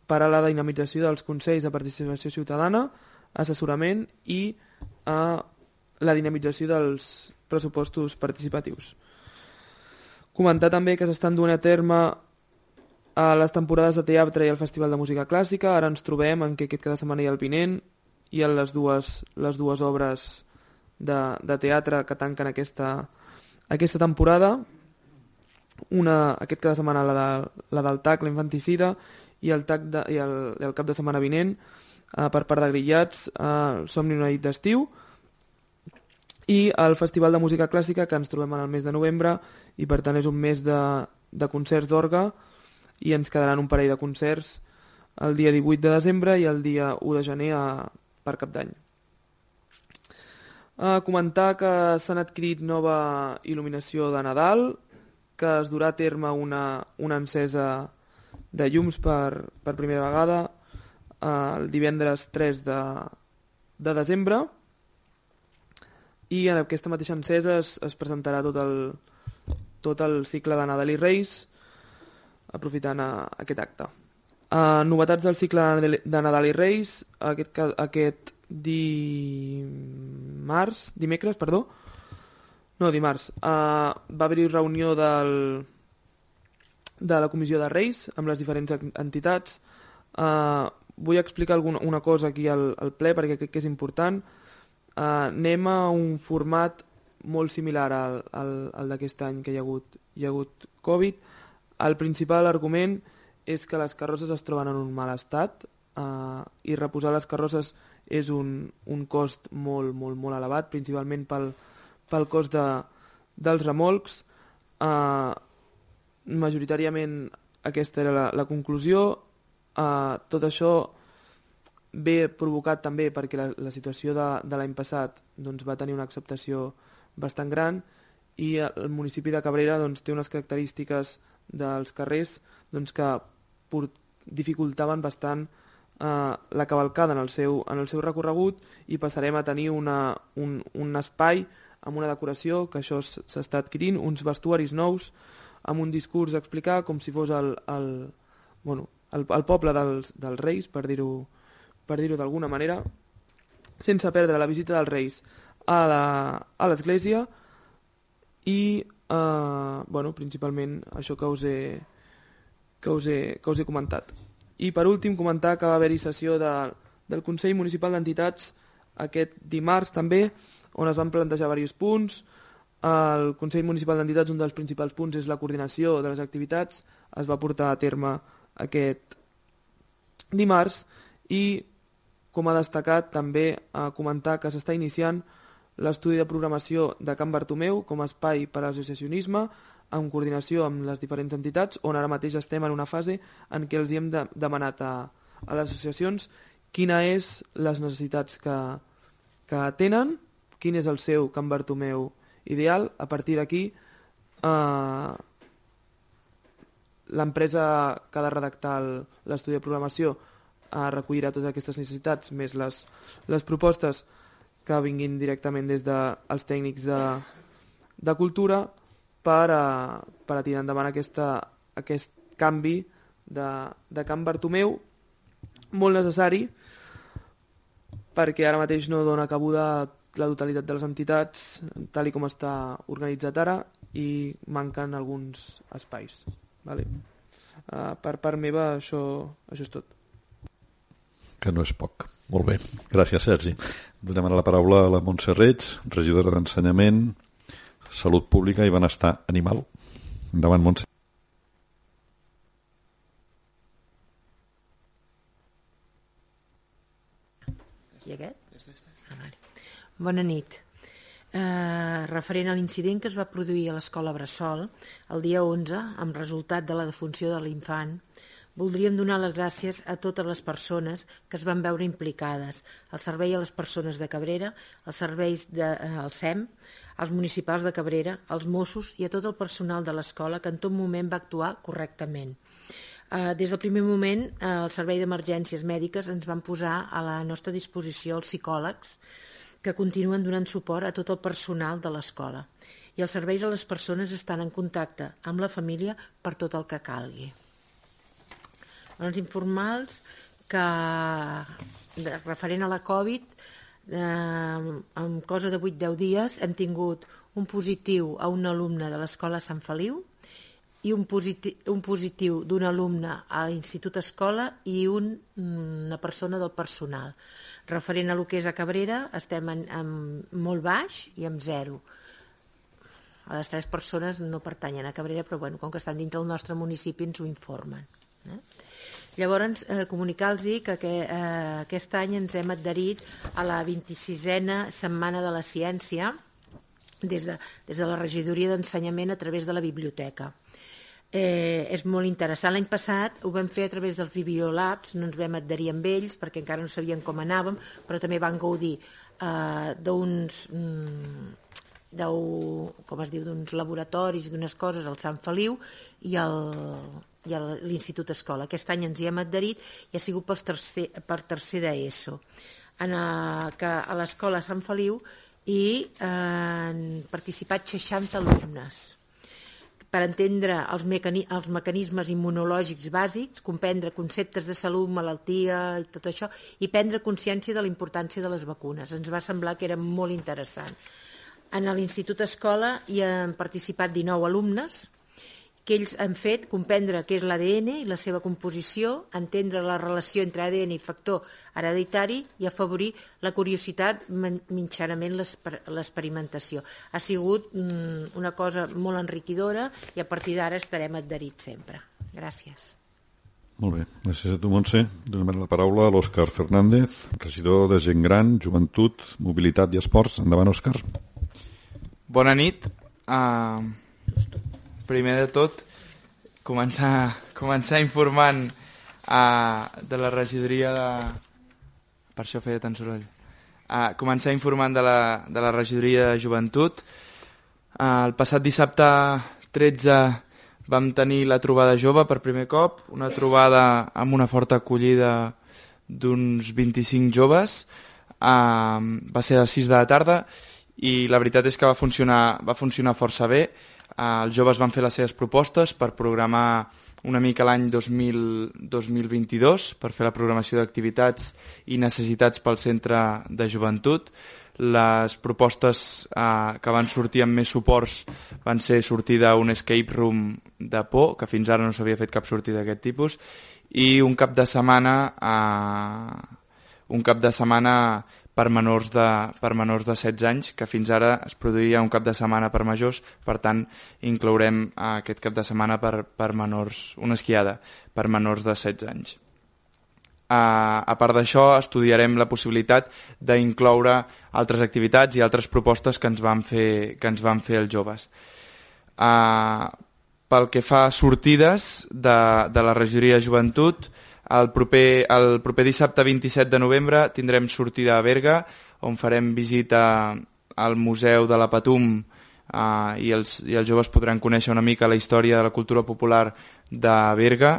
per a la dinamització dels Consells de Participació Ciutadana, assessorament i a la dinamització dels pressupostos participatius. Comentar també que s'estan duent a terme a les temporades de teatre i al Festival de Música Clàssica. Ara ens trobem en què aquest cada setmana hi ha el Pinent i en les dues, les dues obres de, de teatre que tanquen aquesta, aquesta temporada. Una, aquest cada setmana la, de, la del TAC, l'infanticida, i el, TAC de, i, el, el cap de setmana vinent eh, per part de Grillats, eh, Somni una nit d'estiu, i el Festival de Música Clàssica que ens trobem en el mes de novembre i per tant és un mes de, de concerts d'orga i ens quedaran un parell de concerts el dia 18 de desembre i el dia 1 de gener a, per cap d'any. A comentar que s'han adquirit nova il·luminació de Nadal, que es durà a terme una, una encesa de llums per, per primera vegada el divendres 3 de, de desembre i en aquesta mateixa encesa es, es presentarà tot el, tot el cicle de Nadal i Reis aprofitant a, a aquest acte. Uh, novetats del cicle de Nadal i Reis aquest, aquest dimarts, dimecres, perdó, no, dimarts, uh, va haver-hi reunió del, de la Comissió de Reis amb les diferents entitats. Uh, vull explicar alguna, una cosa aquí al, al ple perquè crec que és important Uh, anem a un format molt similar al, al, al d'aquest any que hi ha, hagut, hi ha hagut Covid. El principal argument és que les carrosses es troben en un mal estat uh, i reposar les carrosses és un, un cost molt, molt, molt elevat, principalment pel, pel cost de, dels remolcs. Uh, majoritàriament aquesta era la, la conclusió. Uh, tot això ve provocat també perquè la, la situació de, de l'any passat doncs, va tenir una acceptació bastant gran i el municipi de Cabrera doncs, té unes característiques dels carrers doncs, que port, dificultaven bastant eh, la cavalcada en el, seu, en el seu recorregut i passarem a tenir una, un, un espai amb una decoració, que això s'està adquirint, uns vestuaris nous, amb un discurs a explicar com si fos el, el, bueno, el, el poble dels, dels Reis, per dir-ho per dir-ho d'alguna manera, sense perdre la visita dels Reis a l'església i, eh, bueno, principalment això que us, he, que, us he, que us he comentat. I per últim comentar que va haver-hi sessió de, del Consell Municipal d'Entitats aquest dimarts també, on es van plantejar diversos punts. El Consell Municipal d'Entitats, un dels principals punts és la coordinació de les activitats, es va portar a terme aquest dimarts i com ha destacat també a comentar que s'està iniciant l'estudi de programació de Can Bartomeu com a espai per a l'associacionisme en coordinació amb les diferents entitats on ara mateix estem en una fase en què els hem de, demanat a, a les associacions quina és les necessitats que, que tenen, quin és el seu Can Bartomeu ideal, a partir d'aquí eh, l'empresa que ha de redactar l'estudi de programació a recollirà totes aquestes necessitats més les, les propostes que vinguin directament des dels de, tècnics de, de cultura per a, per a tirar endavant aquesta, aquest canvi de, de Can Bartomeu, molt necessari, perquè ara mateix no dona cabuda la totalitat de les entitats, tal i com està organitzat ara, i manquen alguns espais. Vale? Uh, per part meva, això, això és tot. Que no és poc. Molt bé. Gràcies, Sergi. Donem ara la paraula a la Montse Reig, regidora d'Ensenyament, Salut Pública i Benestar Animal. Endavant, Montse. I aquest? Ah, vale. Bona nit. Eh, referent a l'incident que es va produir a l'escola Bressol el dia 11, amb resultat de la defunció de l'infant, voldríem donar les gràcies a totes les persones que es van veure implicades, al servei a les persones de Cabrera, als serveis del de, eh, SEM, als municipals de Cabrera, als Mossos i a tot el personal de l'escola que en tot moment va actuar correctament. Eh, des del primer moment, eh, el Servei d'Emergències Mèdiques ens van posar a la nostra disposició els psicòlegs que continuen donant suport a tot el personal de l'escola i els serveis a les persones estan en contacte amb la família per tot el que calgui. Els informals que referent a la Covid eh, en cosa de 8-10 dies hem tingut un positiu a un alumne de l'escola Sant Feliu i un positiu, un positiu d'un alumne a l'Institut Escola i un, una persona del personal. Referent a lo que és a Cabrera, estem en, en molt baix i amb zero. A les tres persones no pertanyen a Cabrera, però bueno, com que estan dintre del nostre municipi ens ho informen. Eh? Llavors, eh, comunicar-los que, que eh, aquest any ens hem adherit a la 26a Setmana de la Ciència des de, des de la regidoria d'ensenyament a través de la biblioteca. Eh, és molt interessant. L'any passat ho vam fer a través dels Bibliolabs, no ens vam adherir amb ells perquè encara no sabíem com anàvem, però també van gaudir eh, d'uns... Mm, com es diu, d'uns laboratoris, d'unes coses al Sant Feliu i el, i a l'Institut Escola. Aquest any ens hi hem adherit i ha sigut per tercer, per tercer d'ESO. A, que a l'escola Sant Feliu i eh, han participat 60 alumnes per entendre els, mecani els mecanismes immunològics bàsics, comprendre conceptes de salut, malaltia i tot això, i prendre consciència de la importància de les vacunes. Ens va semblar que era molt interessant. En l'Institut Escola hi han participat 19 alumnes, que ells han fet comprendre què és l'ADN i la seva composició, entendre la relació entre ADN i factor hereditari i afavorir la curiositat mitjanament l'experimentació. Ha sigut mm, una cosa molt enriquidora i a partir d'ara estarem adherits sempre. Gràcies. Molt bé, gràcies a tu, Montse. Donem la paraula a l'Òscar Fernández, regidor de Gent Gran, Joventut, Mobilitat i Esports. Endavant, Òscar. Bona nit. Uh, primer de tot, començar, començar informant uh, de la regidoria de... Per això feia tant soroll. Uh, començar informant de la, de la regidoria de joventut. Uh, el passat dissabte 13 vam tenir la trobada jove per primer cop, una trobada amb una forta acollida d'uns 25 joves. Uh, va ser a les 6 de la tarda i la veritat és que va funcionar, va funcionar força bé els joves van fer les seves propostes per programar una mica l'any 2022 per fer la programació d'activitats i necessitats pel centre de joventut. Les propostes eh, que van sortir amb més suports van ser sortir d'un escape room de por, que fins ara no s'havia fet cap sortida d'aquest tipus, i un cap de setmana eh, un cap de setmana per menors, de, per menors de 16 anys, que fins ara es produïa un cap de setmana per majors, per tant inclourem aquest cap de setmana per, per menors, una esquiada per menors de 16 anys. Uh, a part d'això, estudiarem la possibilitat d'incloure altres activitats i altres propostes que ens van fer, que ens van fer els joves. Uh, pel que fa a sortides de, de la regidoria de joventut, el proper, el proper dissabte 27 de novembre tindrem sortida a Berga, on farem visita al Museu de la Patum eh, i, els, i els joves podran conèixer una mica la història de la cultura popular de Berga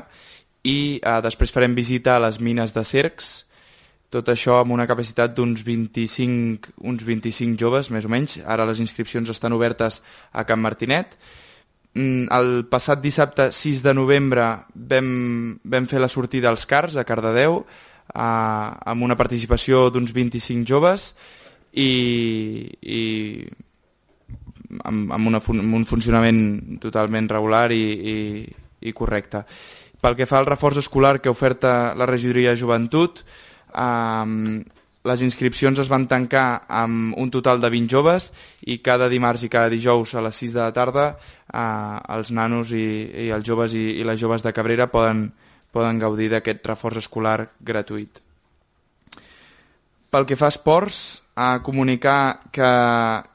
i eh, després farem visita a les mines de Cercs, tot això amb una capacitat d'uns 25, uns 25 joves, més o menys. Ara les inscripcions estan obertes a Can Martinet el passat dissabte 6 de novembre vam, vam fer la sortida als CARS a Cardedeu eh, amb una participació d'uns 25 joves i, i amb, amb, una, amb un funcionament totalment regular i, i, i correcte. Pel que fa al reforç escolar que oferta la regidoria de joventut, eh, les inscripcions es van tancar amb un total de 20 joves i cada dimarts i cada dijous a les 6 de la tarda eh, els nanos i, i els joves i, i les joves de Cabrera poden, poden gaudir d'aquest reforç escolar gratuït. Pel que fa a esports, a comunicar que,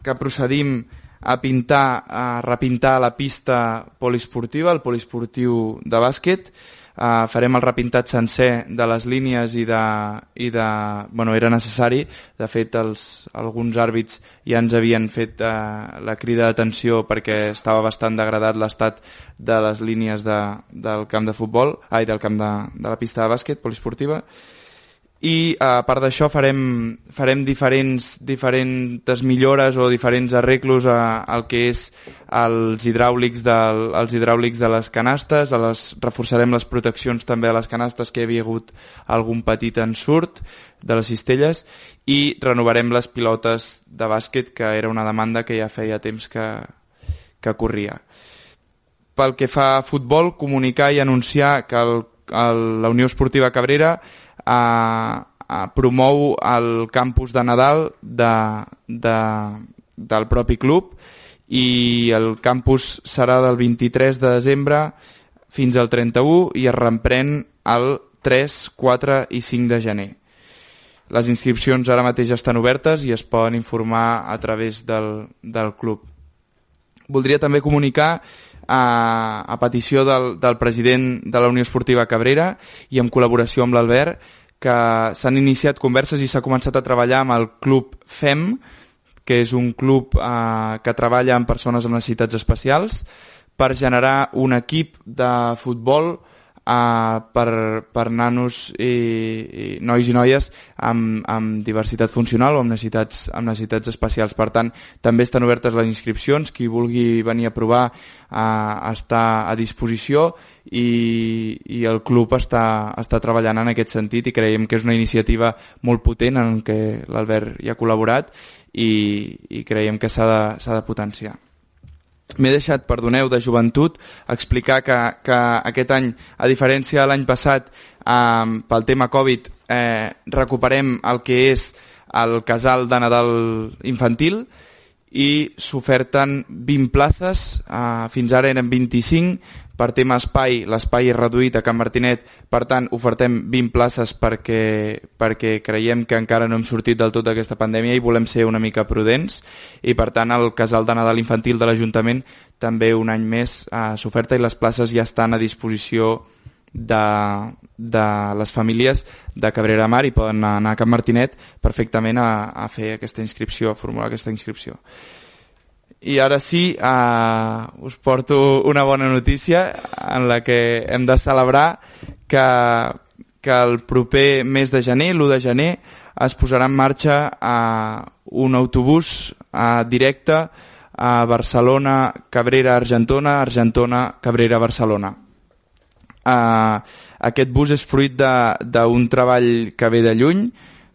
que procedim a pintar, a repintar la pista poliesportiva, el poliesportiu de bàsquet. Uh, farem el repintat sencer de les línies i de, i de... Bueno, era necessari. De fet, els, alguns àrbits ja ens havien fet uh, la crida d'atenció perquè estava bastant degradat l'estat de les línies de, del camp de futbol, ai, del camp de, de la pista de bàsquet poliesportiva i a part d'això farem, farem diferents, diferents millores o diferents arreglos a, al que és els hidràulics, del, els hidràulics de les canastes, a les, reforçarem les proteccions també a les canastes que hi havia hagut algun petit ensurt de les cistelles i renovarem les pilotes de bàsquet que era una demanda que ja feia temps que, que corria. Pel que fa a futbol, comunicar i anunciar que el, el, la Unió Esportiva Cabrera a, a promou el campus de Nadal de, de, del propi club i el campus serà del 23 de desembre fins al 31 i es reprèn el 3, 4 i 5 de gener. Les inscripcions ara mateix estan obertes i es poden informar a través del, del club. Voldria també comunicar a, a petició del, del president de la Unió Esportiva Cabrera i en col·laboració amb l'Albert que s'han iniciat converses i s'ha començat a treballar amb el club FEM, que és un club eh, que treballa amb persones amb necessitats especials, per generar un equip de futbol uh, per, per nanos i, i nois i noies amb, amb diversitat funcional o amb necessitats, amb necessitats especials. Per tant, també estan obertes les inscripcions, qui vulgui venir a provar uh, està a disposició i, i el club està, està treballant en aquest sentit i creiem que és una iniciativa molt potent en què l'Albert hi ha col·laborat i, i creiem que s'ha de, de potenciar. M'he deixat, perdoneu, de joventut, explicar que, que aquest any, a diferència de l'any passat, eh, pel tema Covid, eh, recuperem el que és el casal de Nadal infantil i s'oferten 20 places, eh, fins ara eren 25, per tema espai, l'espai és reduït a Can Martinet, per tant, ofertem 20 places perquè, perquè creiem que encara no hem sortit del tot d'aquesta pandèmia i volem ser una mica prudents i, per tant, el casal de Nadal infantil de l'Ajuntament també un any més eh, s'oferta i les places ja estan a disposició de, de les famílies de Cabrera Mar i poden anar a Can Martinet perfectament a, a fer aquesta inscripció, a formular aquesta inscripció. I ara sí, eh, us porto una bona notícia en la que hem de celebrar que, que el proper mes de gener, l'1 de gener, es posarà en marxa eh, un autobús eh, directe a Barcelona, Cabrera, Argentona, Argentona, Cabrera, Barcelona. Eh, aquest bus és fruit d'un treball que ve de lluny,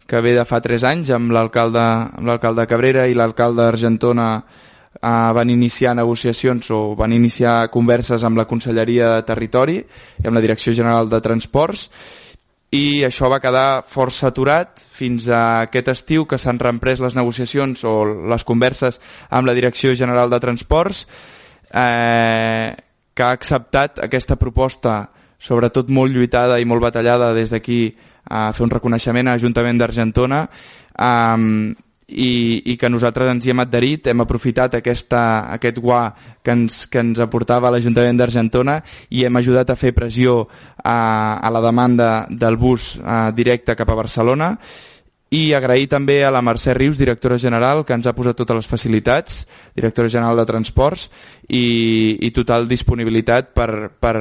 que ve de fa 3 anys amb l'alcalde Cabrera i l'alcalde d'Argentona eh, van iniciar negociacions o van iniciar converses amb la Conselleria de Territori i amb la Direcció General de Transports i això va quedar força aturat fins a aquest estiu que s'han reemprès les negociacions o les converses amb la Direcció General de Transports eh, que ha acceptat aquesta proposta sobretot molt lluitada i molt batallada des d'aquí a fer un reconeixement a l'Ajuntament d'Argentona eh, i, i que nosaltres ens hi hem adherit, hem aprofitat aquesta, aquest guà que ens, que ens aportava l'Ajuntament d'Argentona i hem ajudat a fer pressió a, a la demanda del bus a, directe cap a Barcelona. i agrair també a la Mercè Rius, directora general, que ens ha posat totes les facilitats, directora general de Transports, i, i total disponibilitat per, per,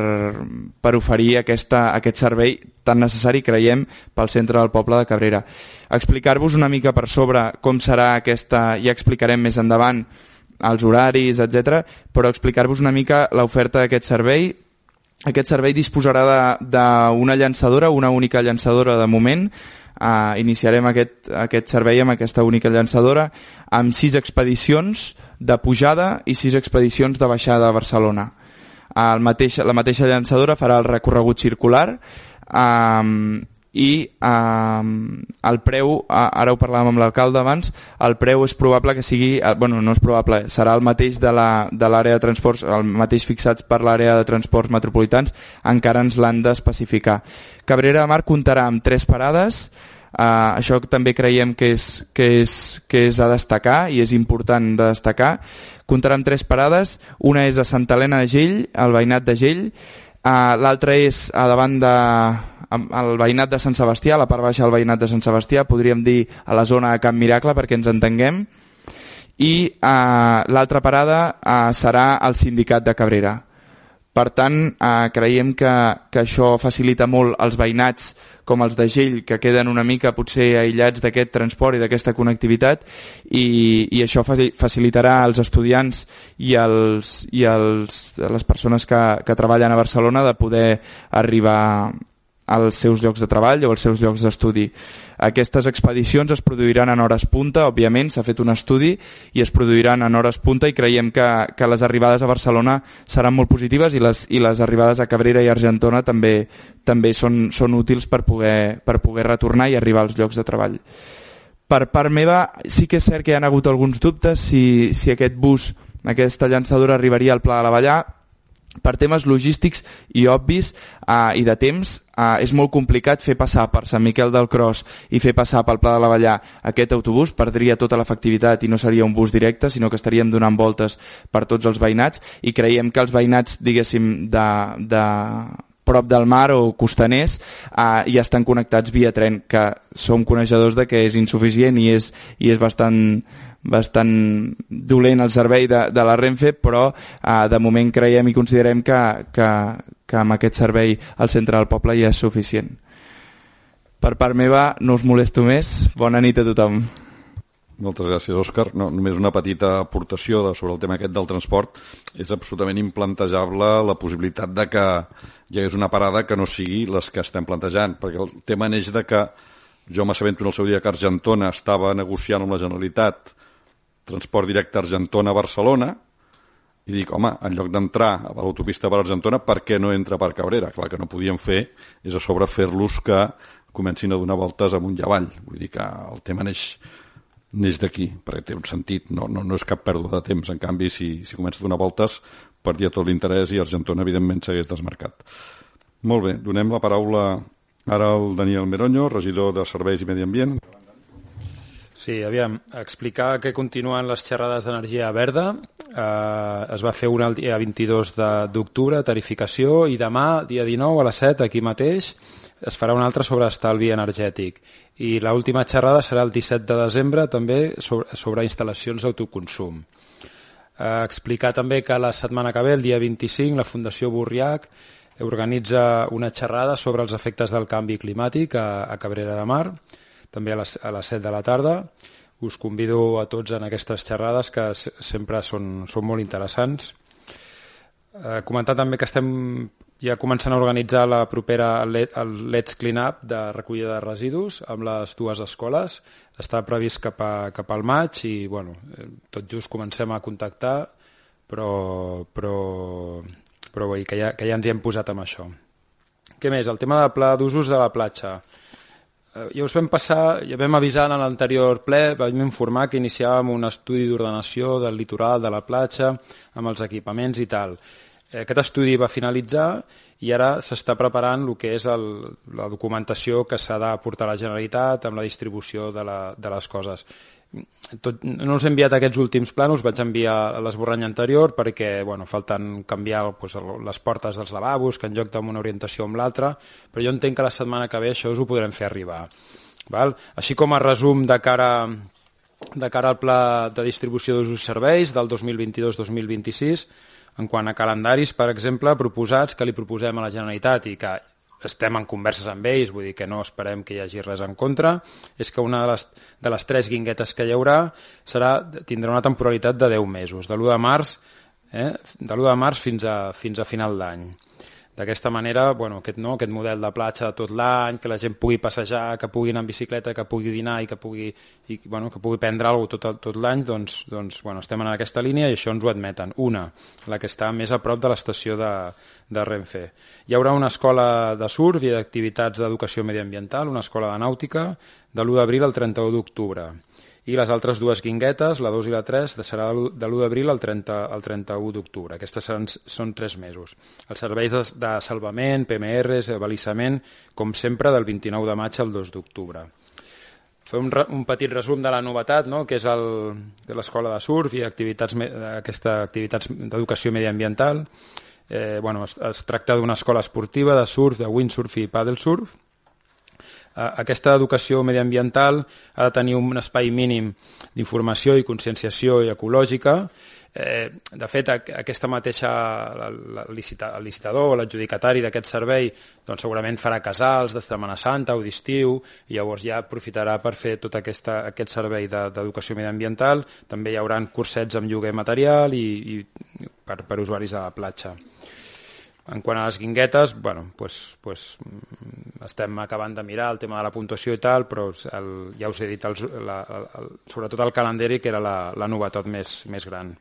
per oferir aquesta, aquest servei tan necessari, creiem, pel centre del poble de Cabrera. Explicar-vos una mica per sobre com serà aquesta, ja explicarem més endavant, els horaris, etc, però explicar-vos una mica l'oferta d'aquest servei. Aquest servei disposarà d'una llançadora, una única llançadora de moment, Uh, iniciarem aquest, aquest servei amb aquesta única llançadora amb sis expedicions de pujada i sis expedicions de baixada a Barcelona. El mateix, la mateixa llançadora farà el recorregut circular um, i um, el preu, ara ho parlàvem amb l'alcalde abans, el preu és probable que sigui, eh, bueno, no és probable, serà el mateix de l'àrea de, de transports, el mateix fixats per l'àrea de transports metropolitans, encara ens l'han d'especificar. Cabrera de Mar comptarà amb tres parades, Uh, això també creiem que és, que, és, que és a destacar i és important de destacar. Comptarà amb tres parades, una és a Santa Helena de Gell, al veïnat de Gell, uh, l'altra és a davant de, al veïnat de Sant Sebastià, a la part baixa del veïnat de Sant Sebastià, podríem dir a la zona de Camp Miracle perquè ens entenguem, i uh, l'altra parada uh, serà al sindicat de Cabrera. Per tant, eh, creiem que, que això facilita molt els veïnats com els de Gell, que queden una mica potser aïllats d'aquest transport i d'aquesta connectivitat, i, i això facilitarà als estudiants i, als, i als, a les persones que, que treballen a Barcelona de poder arribar als seus llocs de treball o als seus llocs d'estudi. Aquestes expedicions es produiran en hores punta, òbviament, s'ha fet un estudi i es produiran en hores punta i creiem que, que les arribades a Barcelona seran molt positives i les, i les arribades a Cabrera i Argentona també, també són, són útils per poder, per poder retornar i arribar als llocs de treball. Per part meva, sí que és cert que hi ha hagut alguns dubtes si, si aquest bus, aquesta llançadora arribaria al Pla de la Vallà, per temes logístics i obvis eh, i de temps eh, és molt complicat fer passar per Sant Miquel del Cros i fer passar pel Pla de la Vallà aquest autobús, perdria tota l'efectivitat i no seria un bus directe, sinó que estaríem donant voltes per tots els veïnats i creiem que els veïnats, diguéssim, de, de prop del mar o costaners eh, ja estan connectats via tren, que som coneixedors de que és insuficient i és, i és bastant bastant dolent el servei de, de la Renfe, però eh, de moment creiem i considerem que, que, que amb aquest servei al centre del poble ja és suficient. Per part meva, no us molesto més. Bona nit a tothom. Moltes gràcies, Òscar. No, només una petita aportació de, sobre el tema aquest del transport. És absolutament implantejable la possibilitat de que hi hagués una parada que no sigui les que estem plantejant, perquè el tema neix de que jo m'assabento en el seu dia que Argentona estava negociant amb la Generalitat transport directe Argentona-Barcelona i dic, home, en lloc d'entrar a l'autopista per Argentona, per què no entra per Cabrera? Clar, que no podíem fer és a sobre fer-los que comencin a donar voltes amunt i avall. Vull dir que el tema neix, neix d'aquí, perquè té un sentit, no, no, no és cap pèrdua de temps. En canvi, si, si comença a donar voltes, perdia tot l'interès i Argentona, evidentment, s'hagués desmarcat. Molt bé, donem la paraula ara al Daniel Meroño, regidor de Serveis i Medi Ambient. Sí, aviam, explicar que continuen les xerrades d'energia verda. Eh, es va fer una el dia 22 d'octubre, tarificació, i demà, dia 19, a les 7, aquí mateix, es farà una altra sobre estalvi energètic. I l última xerrada serà el 17 de desembre, també sobre, sobre instal·lacions d'autoconsum. Eh, explicar també que la setmana que ve, el dia 25, la Fundació Burriac organitza una xerrada sobre els efectes del canvi climàtic a, a Cabrera de Mar, també a les, a les 7 de la tarda. Us convido a tots en aquestes xerrades que sempre són, són molt interessants. Eh, comentar també que estem ja començant a organitzar la propera el Let's Clean Up de recollida de residus amb les dues escoles. Està previst cap, a, cap al maig i bueno, eh, tot just comencem a contactar però, però, però bé, que, ja, que ja ens hi hem posat amb això. Què més? El tema de pla d'usos de la platja. Eh, ja us vam passar, ja vam avisar en l'anterior ple, vam informar que iniciàvem un estudi d'ordenació del litoral, de la platja, amb els equipaments i tal. Eh, aquest estudi va finalitzar i ara s'està preparant el que és el, la documentació que s'ha de portar a la Generalitat amb la distribució de, la, de les coses tot, no us he enviat aquests últims plans, vaig enviar l'esborrany anterior perquè bueno, falten canviar pues, les portes dels lavabos, que en lloc d'una orientació amb l'altra, però jo entenc que la setmana que ve això us ho podrem fer arribar. Val? Així com a resum de cara, de cara al pla de distribució d'usos serveis del 2022-2026, en quant a calendaris, per exemple, proposats que li proposem a la Generalitat i que estem en converses amb ells, vull dir que no esperem que hi hagi res en contra, és que una de les, de les tres guinguetes que hi haurà serà, tindrà una temporalitat de 10 mesos, de l'1 de març, eh, de l'1 de març fins a, fins a final d'any. D'aquesta manera, bueno, aquest, no, aquest model de platja tot l'any, que la gent pugui passejar, que pugui anar en bicicleta, que pugui dinar i que pugui, i, bueno, que pugui prendre alguna cosa tot, tot l'any, doncs, doncs bueno, estem en aquesta línia i això ens ho admeten. Una, la que està més a prop de l'estació de, de Renfe. Hi haurà una escola de surf i d'activitats d'educació mediambiental, una escola de nàutica, de l'1 d'abril al 31 d'octubre i les altres dues guinguetes, la 2 i la 3, serà de l'1 d'abril al, 30, al 31 d'octubre. Aquestes seran, són tres mesos. Els serveis de, de salvament, PMRs, avalissament, com sempre, del 29 de maig al 2 d'octubre. Fer un, un petit resum de la novetat, no? que és l'escola de surf i activitats, aquesta activitats d'educació mediambiental. Eh, bueno, es, es tracta d'una escola esportiva de surf, de windsurf i paddle surf, aquesta educació mediambiental ha de tenir un espai mínim d'informació i conscienciació i ecològica. Eh, de fet, aquesta mateixa, el licitador o l'adjudicatari d'aquest servei doncs segurament farà casals de Setmana Santa o d'estiu i llavors ja aprofitarà per fer tot aquesta, aquest servei d'educació de, mediambiental. També hi haurà cursets amb lloguer material i, i per, per usuaris de la platja. En quant a les guinguetes, bueno, pues, pues, mm, estem acabant de mirar el tema de la puntuació i tal, però el, ja us he dit, el, la, el, sobretot el calendari, que era la, la novetat més, més gran.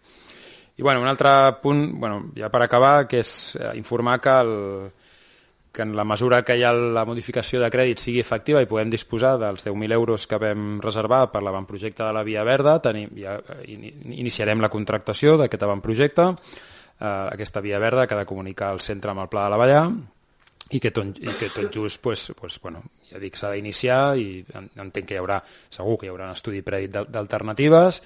I bueno, un altre punt, bueno, ja per acabar, que és eh, informar que, el, que en la mesura que ha la modificació de crèdit sigui efectiva i podem disposar dels 10.000 euros que vam reservar per l'avantprojecte de la Via Verda, tenim, ja, iniciarem la contractació d'aquest avantprojecte, eh, aquesta via verda que ha de comunicar el centre amb el Pla de la Vallà i que tot, i que tot just pues, pues, bueno, ja dic, s'ha d'iniciar i entenc que hi haurà, segur que hi haurà un estudi previ d'alternatives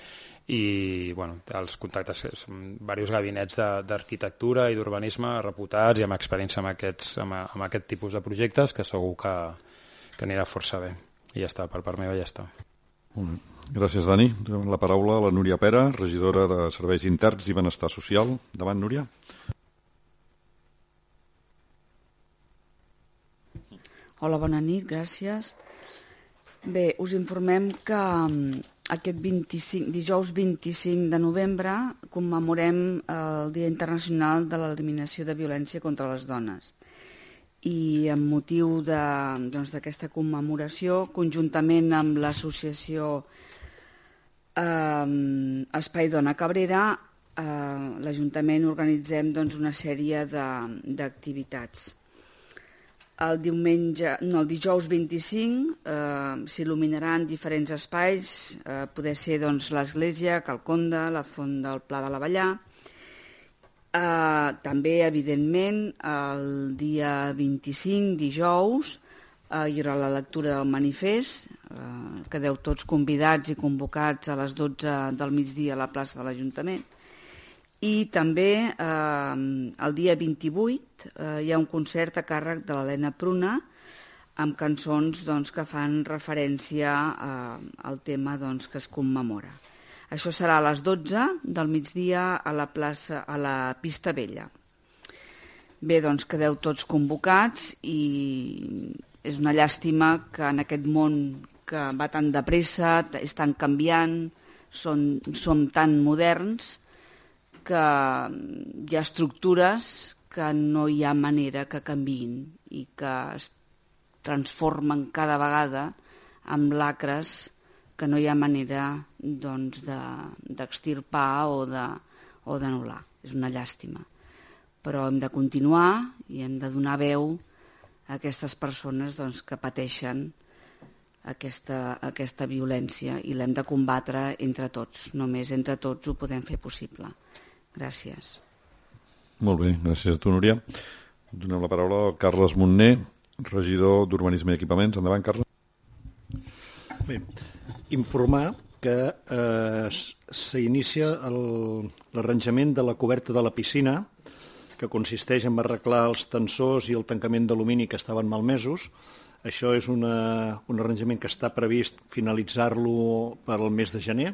i bueno, els contactes són diversos gabinets d'arquitectura i d'urbanisme reputats i amb experiència amb, aquests, amb, amb aquest tipus de projectes que segur que, que anirà força bé. I ja està, per part meva ja està. Molt bé. Gràcies, Dani. La paraula a la Núria Pera, regidora de Serveis Interns i Benestar Social. Davant, Núria. Hola, bona nit, gràcies. Bé, us informem que mm, aquest 25, dijous 25 de novembre commemorem el Dia Internacional de l'Eliminació de Violència contra les Dones i amb motiu doncs, d'aquesta doncs, commemoració, conjuntament amb l'associació eh, Espai Dona Cabrera, eh, l'Ajuntament organitzem doncs, una sèrie d'activitats. El diumenge, no, el dijous 25 eh, s'il·luminaran diferents espais, eh, poder ser doncs, l'església, Calconda, la Font del Pla de la Vallà, Eh, també, evidentment, el dia 25, dijous, eh, hi haurà la lectura del manifest, eh, quedeu tots convidats i convocats a les 12 del migdia a la plaça de l'Ajuntament. I també eh, el dia 28 eh, hi ha un concert a càrrec de l'Helena Pruna amb cançons doncs, que fan referència eh, al tema doncs, que es commemora. Això serà a les 12 del migdia a la, plaça, a la pista vella. Bé, doncs quedeu tots convocats i és una llàstima que en aquest món que va tan de pressa, és tan canviant, són, som tan moderns, que hi ha estructures que no hi ha manera que canviïn i que es transformen cada vegada amb lacres que no hi ha manera doncs, d'extirpar o d'anul·lar. És una llàstima. Però hem de continuar i hem de donar veu aquestes persones doncs, que pateixen aquesta, aquesta violència i l'hem de combatre entre tots. Només entre tots ho podem fer possible. Gràcies. Molt bé, gràcies a tu, Núria. Donem la paraula a Carles Montner, regidor d'Urbanisme i Equipaments. Endavant, Carles. Bé, informar que eh, s'inicia l'arranjament de la coberta de la piscina, que consisteix en arreglar els tensors i el tancament d'alumini que estaven malmesos. Això és una, un arranjament que està previst finalitzar-lo per al mes de gener.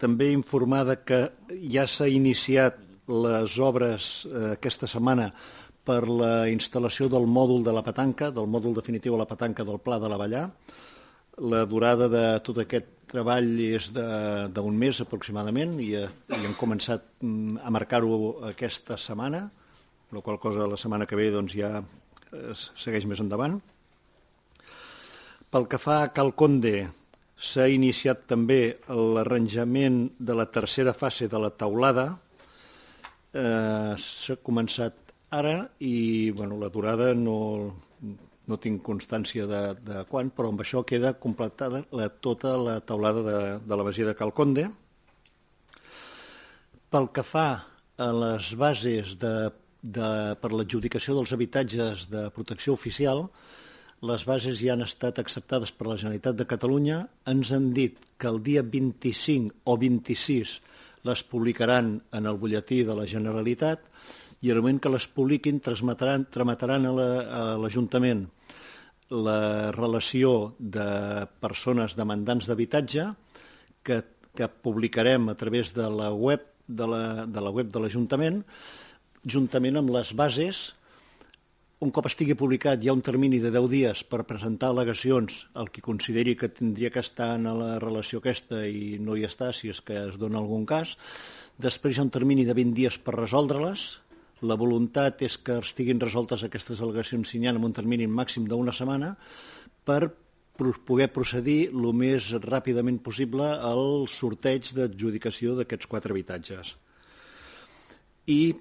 També informada que ja s'ha iniciat les obres eh, aquesta setmana per la instal·lació del mòdul de la petanca, del mòdul definitiu a la petanca del Pla de la Vallà. La durada de tot aquest treball és d'un mes aproximadament i, eh, i hem començat mm, a marcar-ho aquesta setmana, la qual cosa la setmana que ve doncs, ja es segueix més endavant. Pel que fa a Calconde, s'ha iniciat també l'arranjament de la tercera fase de la taulada. Eh, s'ha començat ara i bueno, la durada no, no tinc constància de, de quan, però amb això queda completada la, tota la taulada de, de la masia de Calconde. Pel que fa a les bases de, de, per l'adjudicació dels habitatges de protecció oficial, les bases ja han estat acceptades per la Generalitat de Catalunya. Ens han dit que el dia 25 o 26 les publicaran en el butlletí de la Generalitat i al moment que les publiquin transmetaran, trametaran a l'Ajuntament la, la relació de persones demandants d'habitatge que, que publicarem a través de la web de la, de la web de l'Ajuntament juntament amb les bases un cop estigui publicat hi ha un termini de 10 dies per presentar al·legacions al qui consideri que tindria que estar en la relació aquesta i no hi està, si és que es dona algun cas. Després hi ha un termini de 20 dies per resoldre-les, la voluntat és que estiguin resoltes aquestes al·legacions signant en un termini màxim d'una setmana per poder procedir el més ràpidament possible al sorteig d'adjudicació d'aquests quatre habitatges. I,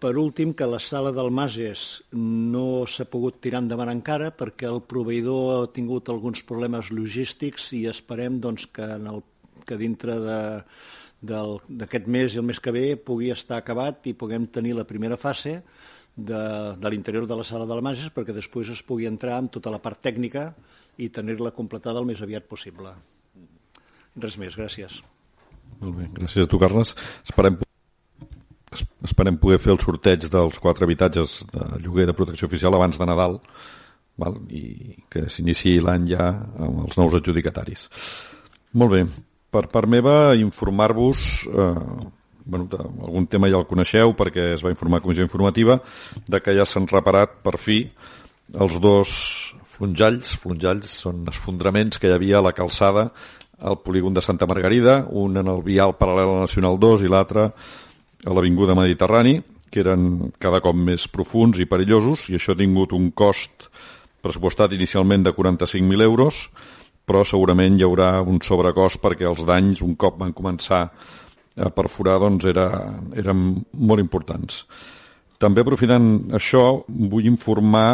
per últim, que la sala del Mases no s'ha pogut tirar endavant encara perquè el proveïdor ha tingut alguns problemes logístics i esperem doncs, que, en el, que dintre de, d'aquest mes i el mes que ve pugui estar acabat i puguem tenir la primera fase de, de l'interior de la sala de la Mages perquè després es pugui entrar amb tota la part tècnica i tenir-la completada el més aviat possible. Res més, gràcies. Molt bé, gràcies a tu, Carles. Esperem, esperem poder fer el sorteig dels quatre habitatges de lloguer de protecció oficial abans de Nadal val? i que s'iniciï l'any ja amb els nous adjudicataris. Molt bé, per part meva, informar-vos, eh, bueno, algun tema ja el coneixeu perquè es va informar comissió informativa, de que ja s'han reparat per fi els dos flonjalls, flonjalls són esfondraments que hi havia a la calçada al polígon de Santa Margarida, un en el vial paral·lel a la Nacional 2 i l'altre a l'Avinguda Mediterrani, que eren cada cop més profuns i perillosos, i això ha tingut un cost pressupostat inicialment de 45.000 euros, però segurament hi haurà un sobrecost perquè els danys, un cop van començar a perforar, doncs era, eren molt importants. També aprofitant això, vull informar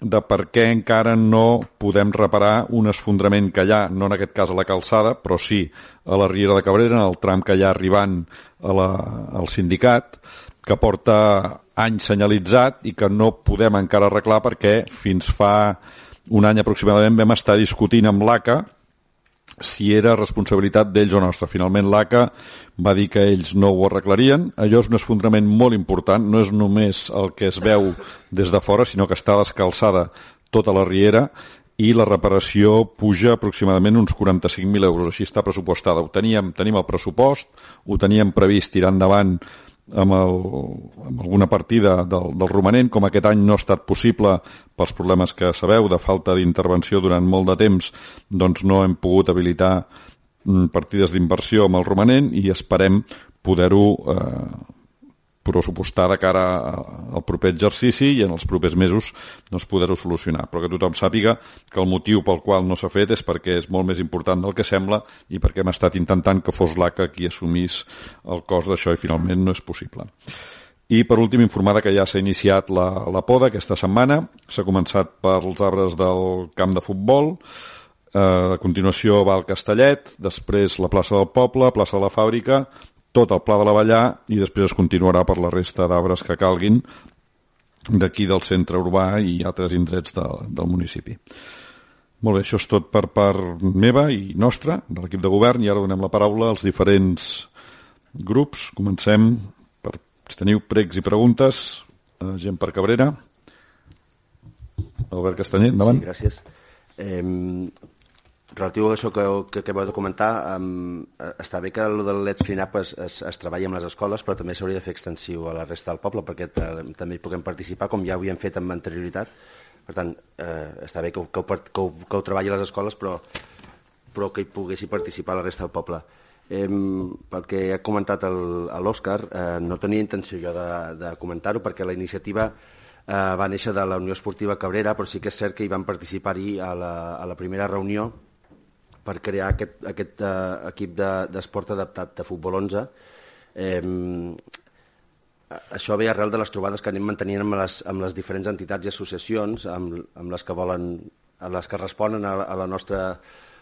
de per què encara no podem reparar un esfondrament que hi ha, no en aquest cas a la calçada, però sí a la Riera de Cabrera, en el tram que hi ha arribant a la, al sindicat, que porta anys senyalitzat i que no podem encara arreglar perquè fins fa un any aproximadament vam estar discutint amb l'ACA si era responsabilitat d'ells o nostra. Finalment l'ACA va dir que ells no ho arreglarien. Allò és un esfondrament molt important, no és només el que es veu des de fora, sinó que està descalçada tota la riera i la reparació puja aproximadament uns 45.000 euros, així està pressupostada. Ho teníem, tenim el pressupost, ho teníem previst tirar endavant amb, el, amb alguna partida del, del romanent, com aquest any no ha estat possible pels problemes que sabeu de falta d'intervenció durant molt de temps, doncs no hem pogut habilitar mm, partides d'inversió amb el romanent i esperem poder-ho eh, pressupostar de cara al proper exercici i en els propers mesos doncs, poder-ho solucionar. Però que tothom sàpiga que el motiu pel qual no s'ha fet és perquè és molt més important del que sembla i perquè hem estat intentant que fos l'ACA qui assumís el cost d'això i finalment no és possible. I per últim informada que ja s'ha iniciat la, la poda aquesta setmana, s'ha començat pels arbres del camp de futbol, eh, a continuació va al Castellet, després la plaça del Poble, plaça de la Fàbrica, tot el Pla de la Vallà i després es continuarà per la resta d'arbres que calguin d'aquí del centre urbà i altres indrets de, del municipi. Molt bé, això és tot per part meva i nostra, de l'equip de govern, i ara donem la paraula als diferents grups. Comencem per, si teniu pregs i preguntes, eh, gent per Cabrera. Albert Castanyer, endavant. Sí, gràcies. Eh, relatiu a això que, que acabeu de comentar, um, està bé que el del Let's Clean Up es, es, es treballi amb les escoles, però també s'hauria de fer extensiu a la resta del poble, perquè també hi puguem participar, com ja ho havíem fet amb anterioritat. Per tant, eh, està bé que, que, ho, que, ho, que ho treballi a les escoles, però, però que hi poguessi participar la resta del poble. Eh, pel que ha comentat l'Òscar, eh, no tenia intenció jo de, de comentar-ho, perquè la iniciativa eh, va néixer de la Unió Esportiva Cabrera, però sí que és cert que hi van participar-hi a, la, a la primera reunió per crear aquest, aquest uh, equip d'esport de, adaptat de futbol 11. Eh, això ve arrel de les trobades que anem mantenint amb les, amb les diferents entitats i associacions, amb, amb les que volen, a les que responen a, a, la nostra,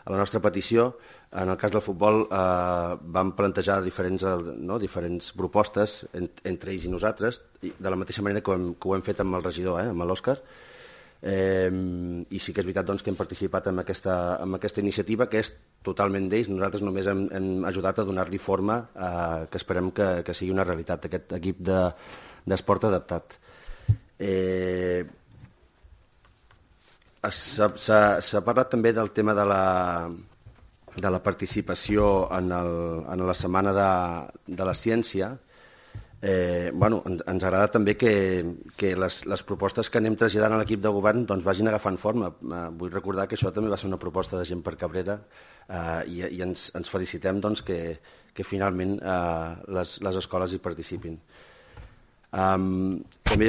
a la nostra petició. En el cas del futbol eh, vam plantejar diferents, no, diferents propostes en, entre ells i nosaltres, de la mateixa manera que ho hem, que ho hem fet amb el regidor, eh, amb l'Òscar, Eh, I sí que és veritat doncs, que hem participat en aquesta, en aquesta iniciativa, que és totalment d'ells. Nosaltres només hem, hem ajudat a donar-li forma, eh, que esperem que, que sigui una realitat, aquest equip d'esport de, adaptat. Eh, S'ha parlat també del tema de la, de la participació en, el, en la Setmana de, de la Ciència, Eh, bueno, ens, ens agrada també que, que les, les propostes que anem traslladant a l'equip de govern doncs, vagin agafant forma. Eh, vull recordar que això també va ser una proposta de gent per Cabrera eh, i, i ens, ens felicitem doncs, que, que finalment eh, les, les escoles hi participin. Um, també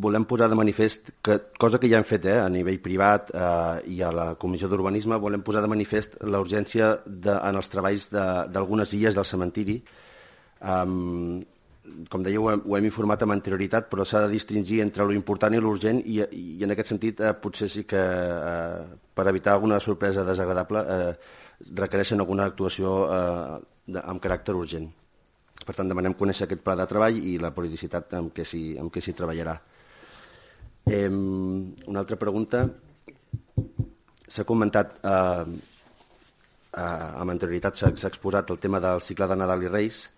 volem posar de manifest, que, cosa que ja hem fet eh, a nivell privat eh, i a la Comissió d'Urbanisme, volem posar de manifest la urgència de, en els treballs d'algunes illes del cementiri. Um, com deia, ho hem, ho hem informat amb anterioritat, però s'ha de distingir entre lo important i l'urgent i, i en aquest sentit eh, potser sí que eh, per evitar alguna sorpresa desagradable eh, requereixen alguna actuació eh, de, amb caràcter urgent. Per tant, demanem conèixer aquest pla de treball i la periodicitat amb què s'hi treballarà. Eh, una altra pregunta. S'ha comentat, eh, eh, amb anterioritat s'ha exposat el tema del cicle de Nadal i Reis,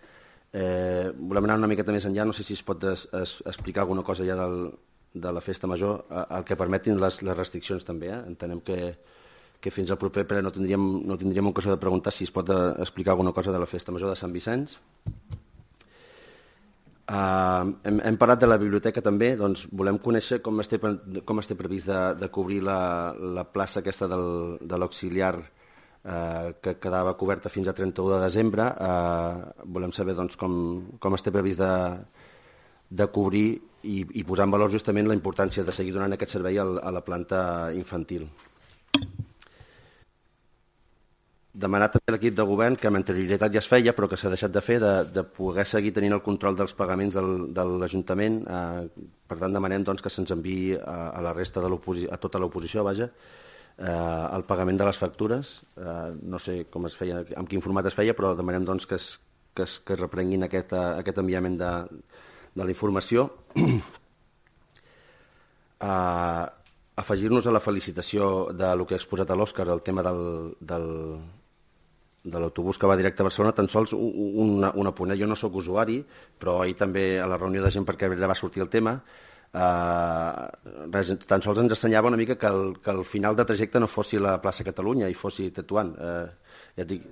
Eh, volem anar una miqueta més enllà, no sé si es pot es, es, explicar alguna cosa ja del, de la festa major, el que permetin les, les restriccions també. Eh? Entenem que, que fins al proper ple no tindríem, no tindríem ocasió de preguntar si es pot eh, explicar alguna cosa de la festa major de Sant Vicenç. Uh, hem, hem parlat de la biblioteca també, doncs volem conèixer com es té, com es té previst de, de cobrir la, la plaça aquesta del, de l'auxiliar eh, que quedava coberta fins a 31 de desembre. Eh, volem saber doncs, com, com es té previst de, de cobrir i, i posar en valor justament la importància de seguir donant aquest servei al, a la planta infantil. Demanar també l'equip de govern, que amb anterioritat ja es feia, però que s'ha deixat de fer, de, de poder seguir tenint el control dels pagaments del, de l'Ajuntament. Eh, per tant, demanem doncs, que se'ns enviï a, a la resta de a tota l'oposició, vaja, el pagament de les factures, eh, no sé com es feia, amb quin format es feia, però demanem doncs, que, es, que, es, que es reprenguin aquest, eh, aquest enviament de, de la informació. eh, Afegir-nos a la felicitació de lo que ha exposat a l'Òscar, el tema del, del, de l'autobús que va directe a Barcelona, tan sols una, una punt. Jo no sóc usuari, però ahir també a la reunió de gent perquè va sortir el tema, res, tan sols ens assenyava una mica que el, que el final de trajecte no fossi la plaça Catalunya i fossi Tetuan. Uh, ja et dic...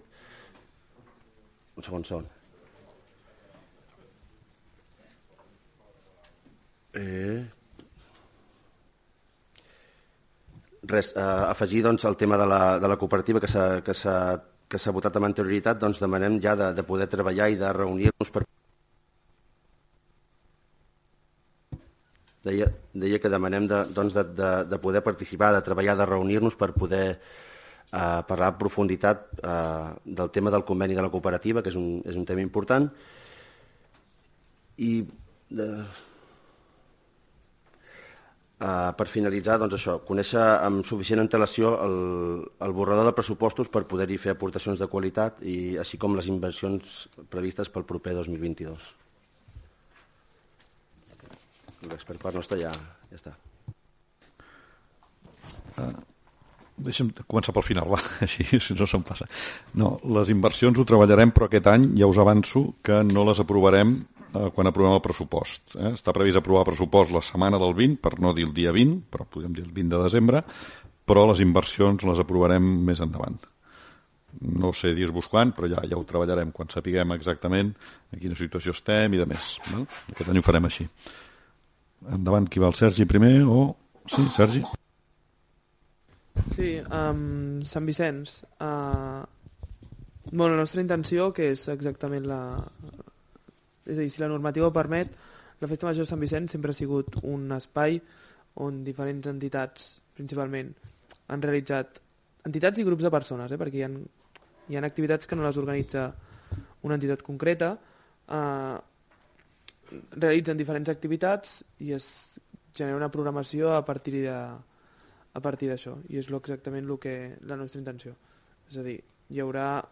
Un segon, un segon. Eh... Res, eh, afegir doncs, el tema de la, de la cooperativa que s'ha votat amb anterioritat, doncs demanem ja de, de poder treballar i de reunir-nos per deia, deia que demanem de, doncs de, de, de poder participar, de treballar, de reunir-nos per poder eh, parlar en profunditat eh, del tema del conveni de la cooperativa, que és un, és un tema important, i de, Uh, per finalitzar, doncs això, conèixer amb suficient antelació el, el borrador de pressupostos per poder-hi fer aportacions de qualitat i així com les inversions previstes pel proper 2022. Res, per part nostra ja, ja està. Uh, deixa'm començar pel final, va, així si no se'm passa. No, les inversions ho treballarem, però aquest any ja us avanço que no les aprovarem eh, quan aprovem el pressupost. Eh? Està previst aprovar el pressupost la setmana del 20, per no dir el dia 20, però podem dir el 20 de desembre, però les inversions les aprovarem més endavant. No sé dir-vos quan, però ja, ja ho treballarem quan sapiguem exactament en quina situació estem i de més. No? Aquest any ho farem així. Endavant, qui va el Sergi primer o... Sí, Sergi. Sí, um, Sant Vicenç. Uh, bueno, la nostra intenció, que és exactament la... És a dir, si la normativa ho permet, la Festa Major de Sant Vicenç sempre ha sigut un espai on diferents entitats, principalment, han realitzat entitats i grups de persones, eh, perquè hi ha, hi ha activitats que no les organitza una entitat concreta, eh, realitzen diferents activitats i es genera una programació a partir de a partir d'això. I és exactament el que la nostra intenció. És a dir, hi haurà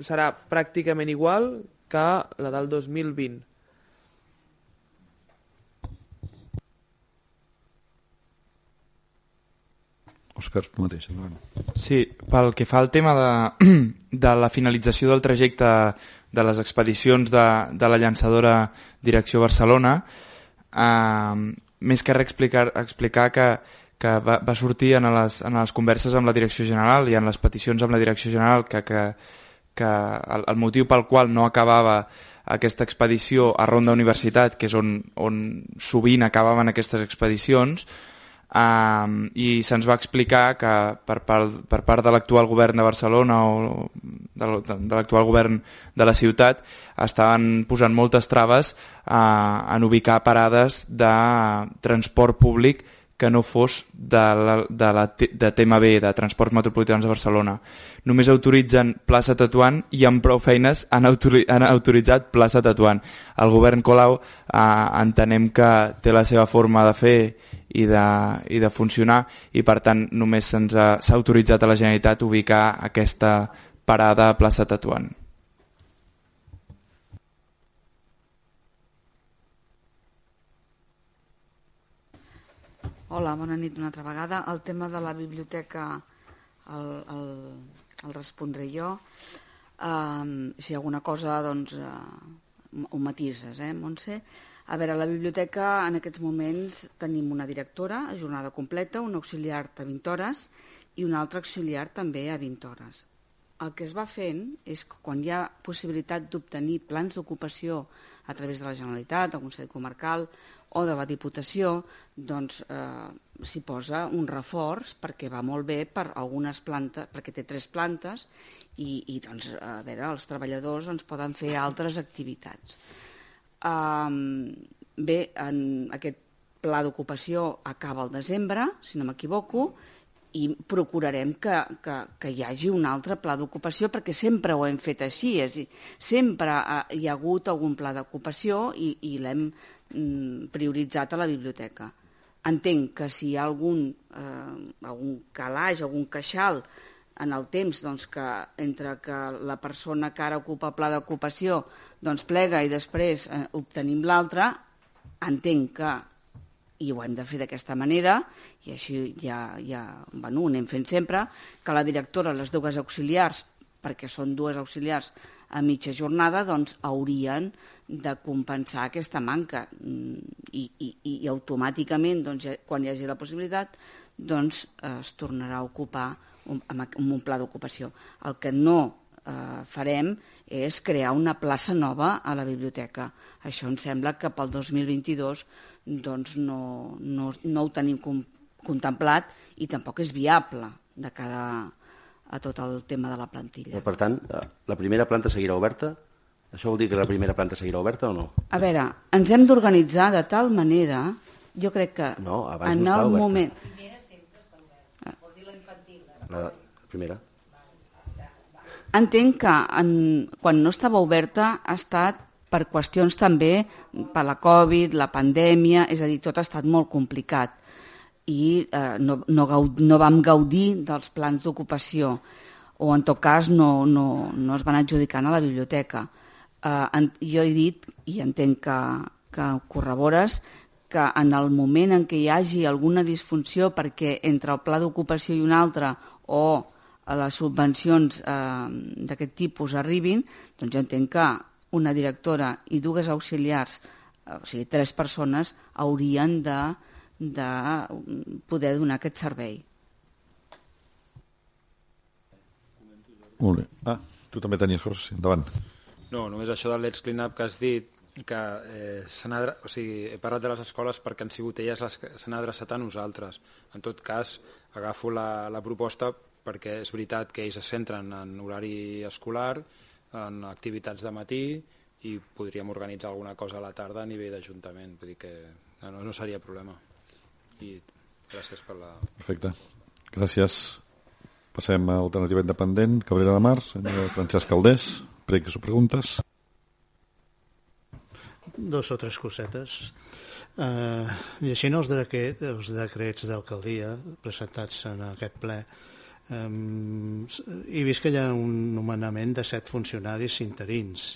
serà pràcticament igual que la del 2020 Òscar, tu mateix. Sí, pel que fa al tema de, de la finalització del trajecte de les expedicions de, de la llançadora Direcció Barcelona, eh, més que res explicar, explicar que, que va, va sortir en les, en les converses amb la Direcció General i en les peticions amb la Direcció General que, que, que el, el motiu pel qual no acabava aquesta expedició a Ronda Universitat, que és on, on sovint acabaven aquestes expedicions, um, i se'ns va explicar que per part, per part de l'actual govern de Barcelona o de, de l'actual govern de la ciutat estaven posant moltes traves uh, en ubicar parades de transport públic que no fos de, la, de, la, de TMB, de Transports Metropolitans de Barcelona. Només autoritzen plaça Tatuant i amb prou feines han, autori, han autoritzat plaça Tatuant. El govern Colau eh, entenem que té la seva forma de fer i de, i de funcionar i per tant només s'ha autoritzat a la Generalitat ubicar aquesta parada a plaça Tatuant. Hola, bona nit una altra vegada. El tema de la biblioteca el, el, el respondré jo. Um, si alguna cosa, doncs, uh, ho matises, eh, Montse? A veure, a la biblioteca en aquests moments tenim una directora a jornada completa, un auxiliar a 20 hores i un altre auxiliar també a 20 hores. El que es va fent és que quan hi ha possibilitat d'obtenir plans d'ocupació a través de la Generalitat, del Consell Comarcal o de la Diputació, doncs eh, s'hi posa un reforç perquè va molt bé per algunes plantes, perquè té tres plantes i, i doncs, a veure, els treballadors doncs, poden fer altres activitats. Um, bé, en aquest pla d'ocupació acaba el desembre, si no m'equivoco, i procurarem que, que, que hi hagi un altre pla d'ocupació perquè sempre ho hem fet així, és dir, sempre hi ha hagut algun pla d'ocupació i, i l'hem mm, prioritzat a la biblioteca. Entenc que si hi ha algun, eh, algun calaix, algun queixal en el temps doncs, que entre que la persona que ara ocupa el pla d'ocupació doncs, plega i després eh, obtenim l'altre, entenc que i ho hem de fer d'aquesta manera, i així ja, ja bueno, ho anem fent sempre, que la directora, les dues auxiliars, perquè són dues auxiliars a mitja jornada, doncs haurien de compensar aquesta manca. Mm, i, i, i automàticament, doncs, quan hi hagi la possibilitat, doncs es tornarà a ocupar un, amb un pla d'ocupació. El que no eh, farem és crear una plaça nova a la biblioteca. Això em sembla que pel 2022 doncs no, no, no ho tenim com, contemplat i tampoc és viable de cara a tot el tema de la plantilla. Per tant, la primera planta seguirà oberta? Això vol dir que la primera planta seguirà oberta o no? A veure, ens hem d'organitzar de tal manera, jo crec que no, abans en no el oberta. La primera. Entenc que en, quan no estava oberta ha estat per qüestions també per la Covid, la pandèmia, és a dir, tot ha estat molt complicat i eh, no, no, gaud, no vam gaudir dels plans d'ocupació o en tot cas no, no, no es van adjudicant a la biblioteca. Eh, en, jo he dit, i entenc que, que corrobores, que en el moment en què hi hagi alguna disfunció perquè entre el pla d'ocupació i un altre o les subvencions eh, d'aquest tipus arribin, doncs jo entenc que una directora i dues auxiliars, eh, o sigui, tres persones, haurien de, de poder donar aquest servei. Molt bé. Ah, tu també tenies coses, endavant. No, només això de l'Ex Clean Up que has dit, que eh, o sigui, he parlat de les escoles perquè han sigut elles les que s'han adreçat a nosaltres. En tot cas, agafo la, la proposta perquè és veritat que ells es centren en horari escolar, en activitats de matí i podríem organitzar alguna cosa a la tarda a nivell d'Ajuntament. Vull dir que no, no seria problema. I gràcies per la... Perfecte. Gràcies. Passem a Alternativa Independent, Cabrera de Mar, senyor Francesc Caldés. Pregues o preguntes? Dos o tres cosetes. Uh, llegint els, decret, els decrets d'alcaldia presentats en aquest ple, um, he vist que hi ha un nomenament de set funcionaris interins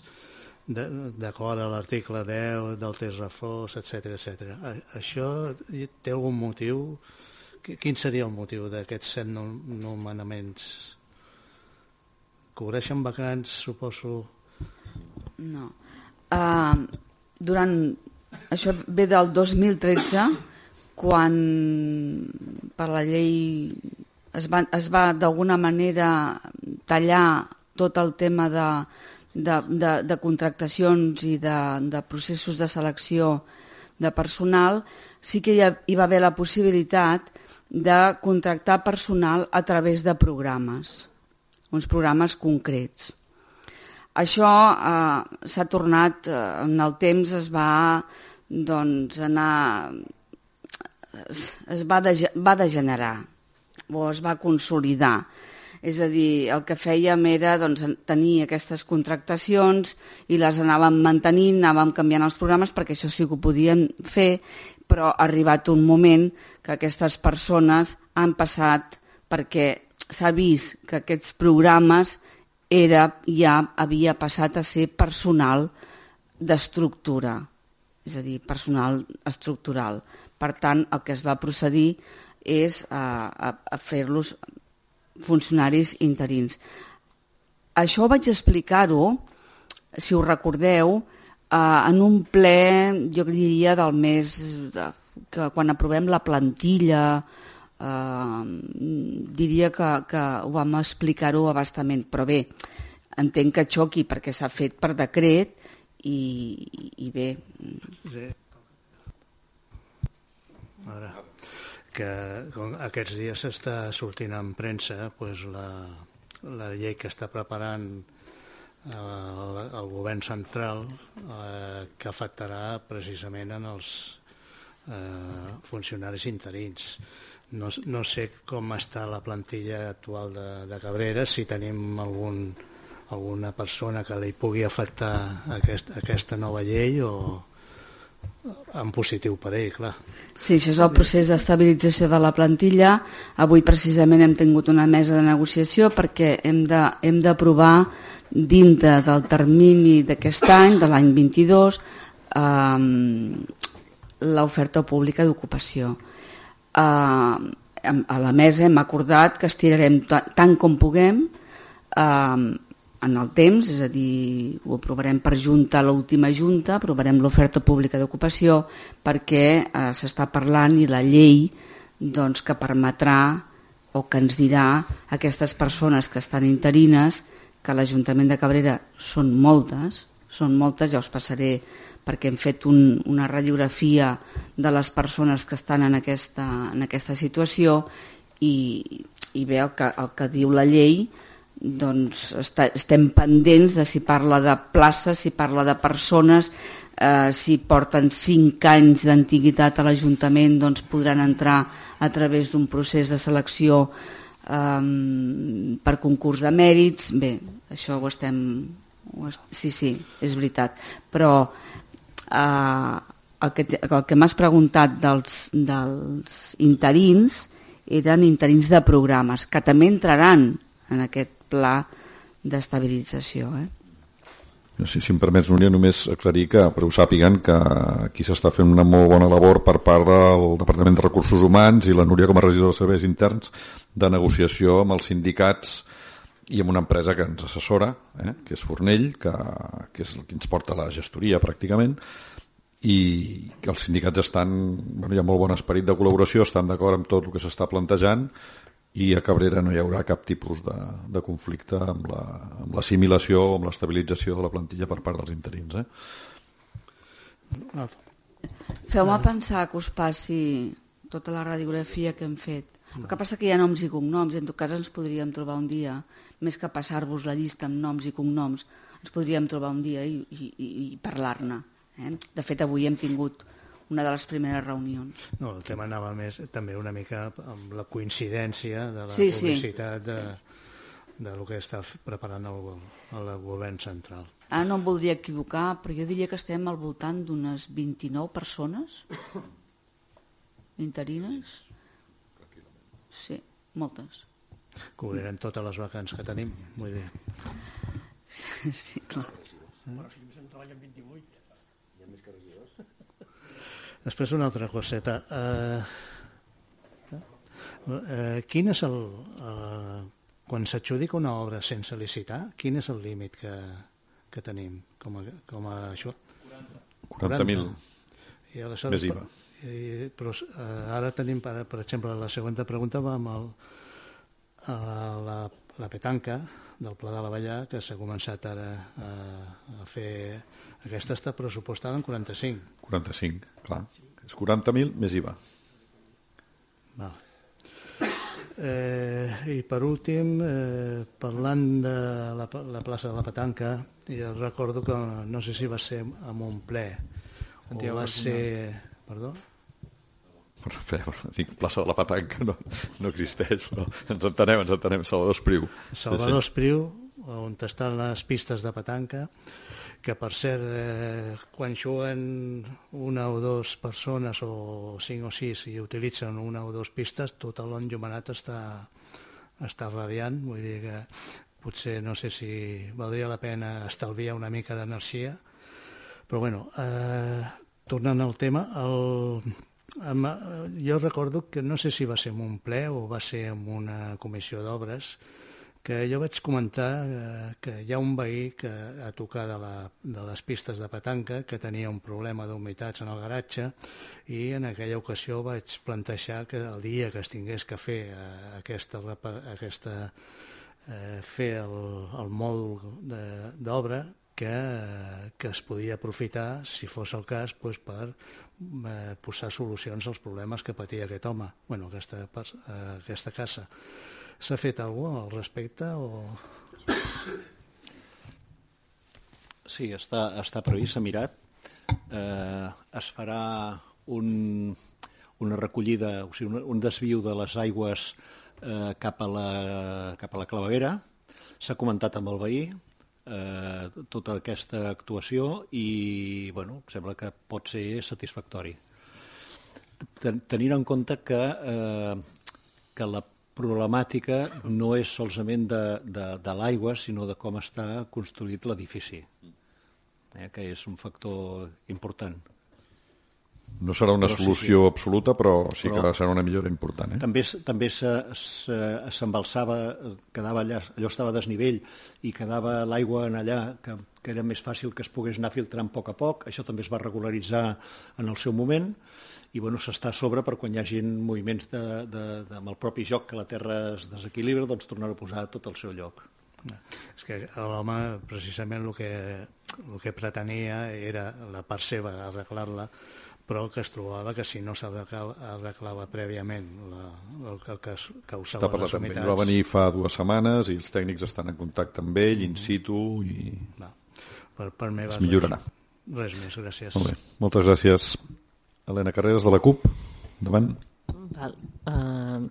d'acord a l'article 10 del test reforç, etc etc. Això té algun motiu? Quin seria el motiu d'aquests set nomenaments? Cobreixen vacants, suposo? No. Uh, durant això ve del 2013 quan per la llei es va, es va d'alguna manera tallar tot el tema de, de, de, de contractacions i de, de processos de selecció de personal, sí que hi, ha, hi va haver la possibilitat de contractar personal a través de programes, uns programes concrets. Això eh, s'ha tornat, eh, en el temps es va doncs, anar... es, es va, de, va degenerar o es va consolidar. És a dir, el que fèiem era doncs, tenir aquestes contractacions i les anàvem mantenint, anàvem canviant els programes perquè això sí que ho podien fer, però ha arribat un moment que aquestes persones han passat perquè s'ha vist que aquests programes era, ja havia passat a ser personal d'estructura, és a dir, personal estructural. Per tant, el que es va procedir és a, a, a fer-los funcionaris interins. Això vaig explicar-ho, si ho recordeu, eh, en un ple, jo diria, del mes de, que quan aprovem la plantilla, eh, diria que, que ho vam explicar-ho abastament, però bé, entenc que xoqui perquè s'ha fet per decret i, i bé. Sí. Ara, que aquests dies s'està sortint en premsa pues, la, la llei que està preparant el, eh, el govern central eh, que afectarà precisament en els eh, funcionaris interins. No, no sé com està la plantilla actual de, de Cabrera, si tenim algun, alguna persona que li pugui afectar aquest, aquesta nova llei o en positiu per ell, clar. Sí, això és el procés d'estabilització de la plantilla. Avui precisament hem tingut una mesa de negociació perquè hem d'aprovar dintre del termini d'aquest any, de l'any 22, eh, l'oferta pública d'ocupació. Eh, a la mesa hem acordat que estirarem tant com puguem eh, en el temps, és a dir, ho aprovarem per junta, l'última junta, aprovarem l'oferta pública d'ocupació perquè eh, s'està parlant i la llei doncs, que permetrà o que ens dirà aquestes persones que estan interines que l'Ajuntament de Cabrera són moltes, són moltes, ja us passaré perquè hem fet un, una radiografia de les persones que estan en aquesta, en aquesta situació i, i bé, el que, el que diu la llei doncs està, estem pendents de si parla de places, si parla de persones, eh, si porten 5 anys d'antiguitat a l'Ajuntament doncs podran entrar a través d'un procés de selecció eh, per concurs de mèrits. Bé, això ho estem... Sí, sí, és veritat. Però eh, el que, el que m'has preguntat dels, dels interins eren interins de programes, que també entraran en aquest pla d'estabilització. Eh? Si, si em permets, Núria, només aclarir que, però ho sàpiguen, que aquí s'està fent una molt bona labor per part del Departament de Recursos Humans i la Núria com a regidora de serveis interns de negociació amb els sindicats i amb una empresa que ens assessora, eh, que és Fornell, que, que és el que ens porta la gestoria pràcticament, i que els sindicats estan, bueno, hi ha molt bon esperit de col·laboració, estan d'acord amb tot el que s'està plantejant i a Cabrera no hi haurà cap tipus de, de conflicte amb l'assimilació la, o amb l'estabilització de la plantilla per part dels interins. Eh? Feu-me pensar que us passi tota la radiografia que hem fet. El que passa que hi ha noms i cognoms, en tot cas ens podríem trobar un dia, més que passar-vos la llista amb noms i cognoms, ens podríem trobar un dia i, i, i parlar-ne. Eh? De fet, avui hem tingut una de les primeres reunions. No, el tema anava més també una mica amb la coincidència de la sí, publicitat sí. de, de lo que està preparant el, el govern central. Ara no em voldria equivocar, però jo diria que estem al voltant d'unes 29 persones interines. Sí, moltes. Cobrirem totes les vacants que tenim, vull dir. Sí, sí clar. Bueno, si més en treballen 28. Hi ha més que regidors. Després una altra coseta. Eh, eh, quin és el... Eh, quan s'adjudica una obra sense licitar, quin és el límit que, que tenim com a, com a això? 40.000 40. més IVA. I, però eh, ara tenim, per, per exemple, la següent pregunta va amb el, a la, la petanca del Pla de la Vallà, que s'ha començat ara a, a fer aquesta està pressupostada en 45. 45, clar. És 40.000 més IVA. Val. Eh, I per últim, eh, parlant de la, la plaça de la Petanca, jo recordo que no sé si va ser amb un ple o va ser... Perdó? Dic, plaça de la Petanca no, no existeix, però ens entenem, ens entenem, Salvador Espriu. Salvador Espriu, on estan les pistes de petanca, que per cert, eh, quan juguen una o dues persones o cinc o sis i utilitzen una o dues pistes, tot l'enllumenat està, està radiant, vull dir que potser no sé si valdria la pena estalviar una mica d'energia, però bueno, eh, tornant al tema, el, jo recordo que no sé si va ser en un ple o va ser en una comissió d'obres, que jo vaig comentar eh, que hi ha un veí que a tocar de, la, de les pistes de petanca que tenia un problema d'humitats en el garatge i en aquella ocasió vaig plantejar que el dia que es tingués que fer eh, aquesta, aquesta eh, fer el, el mòdul d'obra que, eh, que es podia aprofitar, si fos el cas, doncs, per eh, posar solucions als problemes que patia aquest home, bueno, aquesta, eh, aquesta casa. S'ha fet alguna al respecte? O... Sí, està, està previst, s'ha mirat. Eh, es farà un, una recollida, o sigui, un, un desviu de les aigües eh, cap, a la, cap a la claveguera. S'ha comentat amb el veí eh, tota aquesta actuació i bueno, sembla que pot ser satisfactori. Tenint en compte que, eh, que la problemàtica no és solament de, de, de l'aigua, sinó de com està construït l'edifici, eh, que és un factor important. No serà una però solució sí, sí. absoluta, però sí però que serà una millora important. Eh? També, també s'embalsava, quedava allà, allò estava a desnivell i quedava l'aigua en allà, que, que era més fàcil que es pogués anar filtrant a poc a poc. Això també es va regularitzar en el seu moment i bueno, s'està a sobre per quan hi hagi moviments de, de, de, amb el propi joc que la Terra es desequilibra, doncs tornar a posar tot al seu lloc. És que l'home precisament el que, el que pretenia era la part seva, arreglar-la, però que es trobava que si no s'arreglava prèviament la, el que causava les humitats... Va venir fa dues setmanes i els tècnics estan en contacte amb ell, in situ, i Va. Per, per es millorarà. Res més, gràcies. Molt bé. Moltes gràcies. Helena Carreras, de la CUP, endavant. Val. Uh,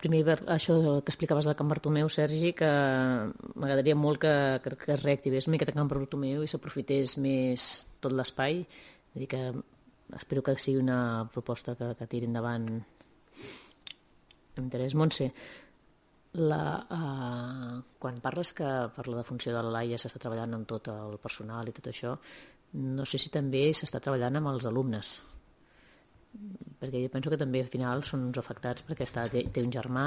primer, això que explicaves de Can Bartomeu, Sergi, que m'agradaria molt que, que, que es reactivés una miqueta Can Bartomeu i s'aprofités més tot l'espai. Vull dir que espero que sigui una proposta que, que tiri endavant amb. Montse, la, uh, quan parles que per la defunció de la Laia s'està treballant amb tot el personal i tot això, no sé si també s'està treballant amb els alumnes perquè jo penso que també al final són uns afectats perquè està, té, té un germà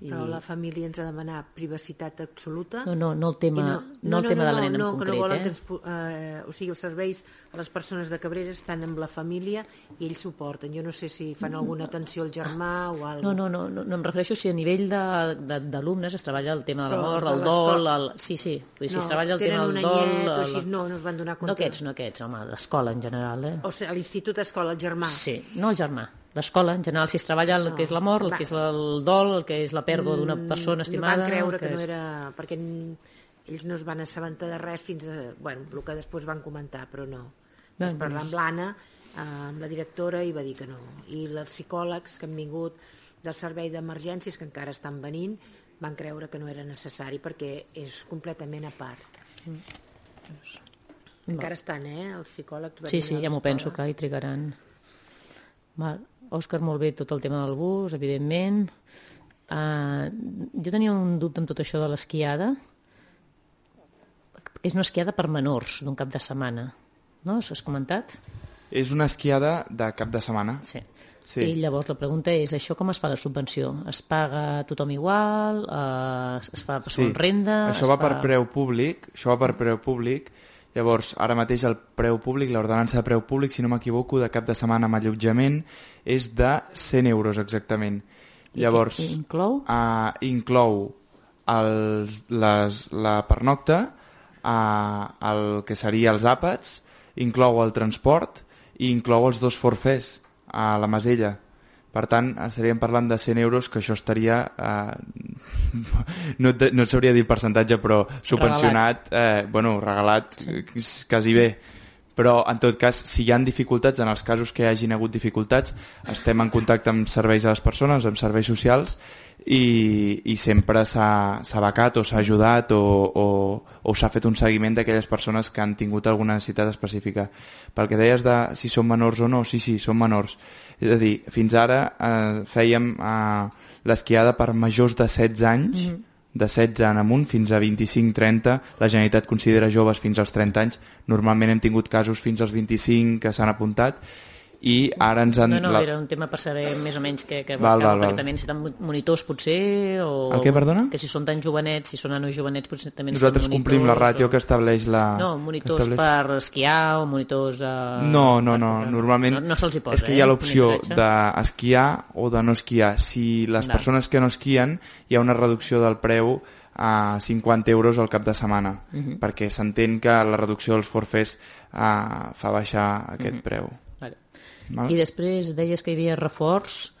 I... Però la família ens ha demanat privacitat absoluta. No, no, no el tema, I no, no, el tema de la nena no, en que no concret. volen eh? que ens, eh, o sigui, els serveis a les persones de Cabrera estan amb la família i ells suporten. Jo no sé si fan alguna atenció al germà o alguna No, no, no, no, no em refereixo si a nivell d'alumnes es treballa el tema de la mort, el dol, el... sí, sí, vull dir, si No, es treballa el tema del dol... anyet el- així, no, no es van donar compte. No aquests, no aquests, home, l'escola en general, eh? O sigui, a l'institut escola, el germà. Sí, no el germà, l'escola en general, si es treballa el No, que és la mort, el que és el dol, el que és la pèrdua d'una persona estimada... No van creure el que, no era... Perquè ells no es van assabentar de res fins a... Bueno, el que després van comentar, però no. Bé, Vaig parlar doncs- amb l'Anna, eh, amb la directora, i va dir que no. I els psicòlegs que han vingut del servei d'emergències, que encara estan venint, van creure que no era necessari perquè és completament a part. Encara estan, eh, els psicòlegs Sí, sí, ja m'ho penso que hi trigaran. Val. Òscar, molt bé tot el tema del bus, evidentment. Uh, jo tenia un dubte amb tot això de l'esquiada. És una esquiada per menors d'un cap de setmana, no? S'ho has comentat? És una esquiada de cap de setmana. Sí. Sí. I llavors la pregunta és, això com es fa la subvenció? Es paga a tothom igual? Uh, es fa per segons renda? Això va fa... per preu públic, això va per preu públic. Llavors, ara mateix el preu públic, l'ordenança de preu públic, si no m'equivoco, de cap de setmana amb allotjament és de 100 euros exactament. I Llavors, què inclou? Uh, inclou els, les, la pernocta, uh, el que seria els àpats, inclou el transport i inclou els dos forfers a la Masella. Per tant, estaríem parlant de 100 euros, que això estaria... Eh, no, et- no et sabria dir el percentatge, però subvencionat, eh, bueno, regalat, eh, quasi bé. Però, en tot cas, si hi han dificultats, en els casos que hi hagin hagut dificultats, estem en contacte amb serveis a les persones, amb serveis socials, i, i sempre s'ha becat o s'ha ajudat o, o, o s'ha fet un seguiment d'aquelles persones que han tingut alguna necessitat específica. Pel que deies de si són menors o no, sí, sí, són menors. És a dir, fins ara eh, fèiem eh, l'esquiada per majors de 16 anys, Mhm. de 16 en amunt fins a 25-30, la Generalitat considera joves fins als 30 anys, normalment hem tingut casos fins als 25 que s'han apuntat, i ara ens han... No, no, la- era un tema per saber més o menys que, que Val, val, perquè val. també necessiten mo- monitors potser o... El què, perdona? Que si són tan jovenets, si són nanos jovenets potser també Nosaltres complim la ràtio o... que estableix la... No, monitors estableix- per esquiar o monitors... Eh... No, no, no, normalment No, no se'ls hi posa, és que hi ha eh, l'opció d'esquiar o de no esquiar. Si les Val. persones que no esquien, hi ha una reducció del preu a 50 euros al cap de setmana, Mhm. perquè s'entén que la reducció dels forfers eh, fa baixar aquest Mhm. preu. Val? I després deies que hi havia reforç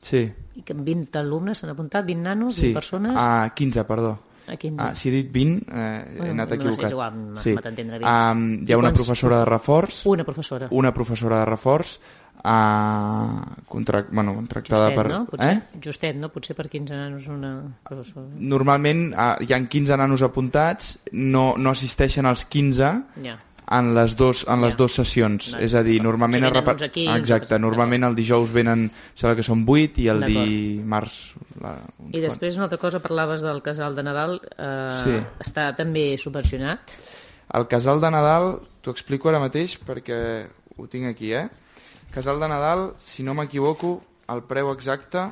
Sí, i que 20 alumnes s'han apuntat, 20 nanos, sí. 20 persones... a 15, perdó. A 15. Ah, si he dit 20, eh, he anat no, és equivocat. igual, sí. m'ha d'entendre bé. Um, hi I ha una quants- professora de reforç. Una professora. Una professora de reforç uh, contract, bueno, contractada Justet, per... no? Potser, Eh? Justet, no? Potser per 15 nanos una professora. Normalment uh, hi ha 15 nanos apuntats, no, no assisteixen als 15 Ja. En les, dos, en les Ja. dues sessions. Vale. És a dir, normalment... Si repa- uns aquí, Exacte, normalment el dijous venen, sembla que són 8 i el dimarts... La, I després una altra cosa, parlaves del casal de Nadal, eh, Sí. està també subvencionat. El casal de Nadal, t'ho explico ara mateix perquè ho tinc aquí, eh? Casal de Nadal, si no m'equivoco, el preu exacte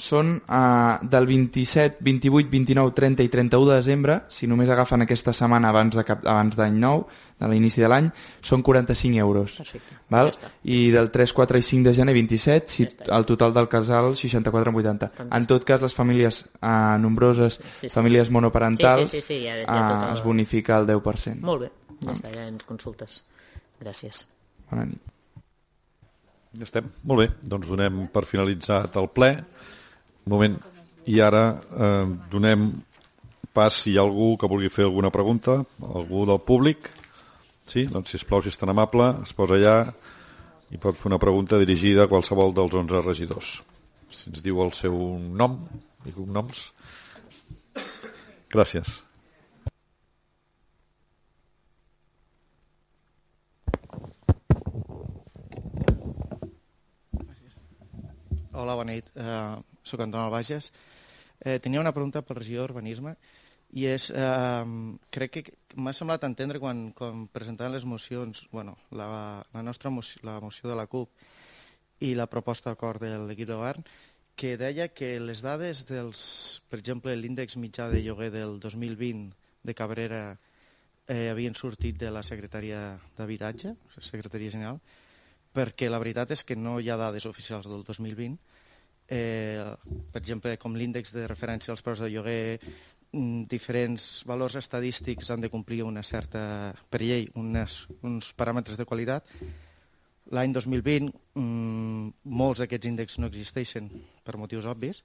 són eh, del 27, 28, 29, 30 i 31 de desembre, si només agafen aquesta setmana abans de cap, abans d'any nou, de l'inici de l'any, són 45 euros. Perfecte, Val? ja està. I del 3, 4 i 5 de gener 27, si el total del casal 64,80. En tot cas, les famílies eh, nombroses, Sí, sí. famílies monoparentals, Sí, sí, sí, sí, ja- ja eh, el- es bonifica el 10%. Molt bé, ja està, ja ens consultes. Gràcies. Bona nit. Ja estem. Molt bé, doncs donem per finalitzat el ple. Moment. I ara eh, donem pas si hi ha algú que vulgui fer alguna pregunta, algú del públic. Sí? Doncs, sisplau, si és tan amable, es posa allà i pot fer una pregunta dirigida a qualsevol dels 11 regidors. Si ens diu el seu nom i cognoms. Gràcies. Hola, bona nit. Uh, soc Anton Albages. Eh, tenia una pregunta pel regidor d'Urbanisme i és, eh, crec que m'ha semblat entendre quan, quan presentaven les mocions, bueno, la, la nostra moció, la moció de la CUP i la proposta d'acord de l'equip de govern, que deia que les dades dels, per exemple, l'índex mitjà de lloguer del 2020 de Cabrera eh, havien sortit de la Secretaria d'Habitatge, la Secretaria General, perquè la veritat és que no hi ha dades oficials del 2020. Eh, per exemple, com l'índex de referència als preus de lloguer, mm, diferents valors estadístics han de complir una certa, per llei unes, uns paràmetres de qualitat. L'any 2020 mmm, molts d'aquests índexs no existeixen per motius obvis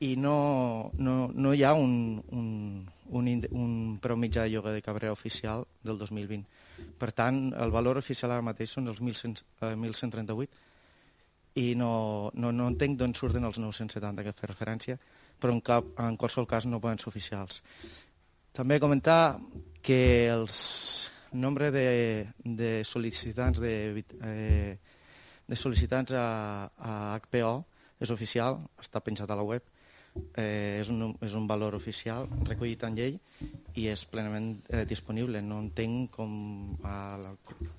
i no, no, no hi ha un, un, un, un preu mitjà de lloguer de Cabrera oficial del 2020. Per tant, el valor oficial ara mateix són els 1.100, eh, 1.138 i no, no, no entenc d'on surten els 970 que fa referència, però en, cap, en qualsevol cas no poden ser oficials. També comentar que els nombre de, de sol·licitants de, eh, de sol·licitants a, a HPO és oficial, està penjat a la web, eh, és, un, és un valor oficial recollit en llei i és plenament eh, disponible. No entenc com a la,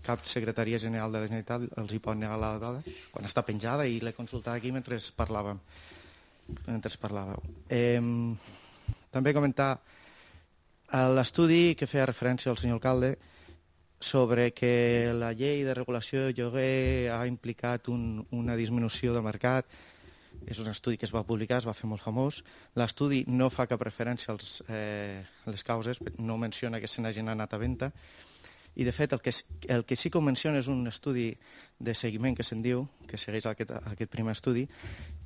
cap secretaria general de la Generalitat els hi pot negar la dada quan està penjada i l'he consultat aquí mentre parlàvem. Mentre parlàveu. Eh, també comentar l'estudi que feia referència al senyor alcalde sobre que la llei de regulació de lloguer ha implicat un, una disminució del mercat és un estudi que es va publicar, es va fer molt famós. L'estudi no fa cap referència als, eh, les causes, no menciona que se n'hagin anat a venda, i de fet el que, el que sí que menciona és un estudi de seguiment que se'n diu, que segueix aquest, aquest primer estudi,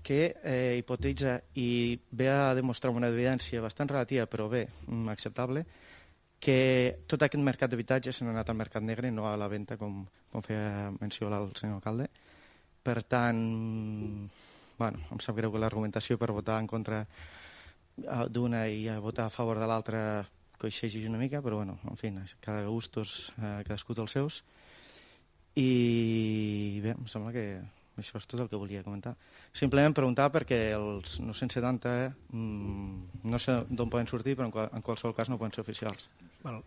que eh, hipotitza i ve a demostrar una evidència bastant relativa, però bé, mm, acceptable, que tot aquest mercat d'habitatge s'ha anat al mercat negre, no a la venda, com, com feia menció el senyor alcalde. Per tant, bueno, em sap greu que l'argumentació per votar en contra eh, d'una i a votar a favor de l'altra coixegi una mica, però bueno, en fi, cada gustos, eh, cadascú dels seus. I bé, em sembla que això és tot el que volia comentar. Simplement preguntar perquè els 970 eh, no sé d'on poden sortir, però en, qualsevol cas no poden ser oficials. Bueno,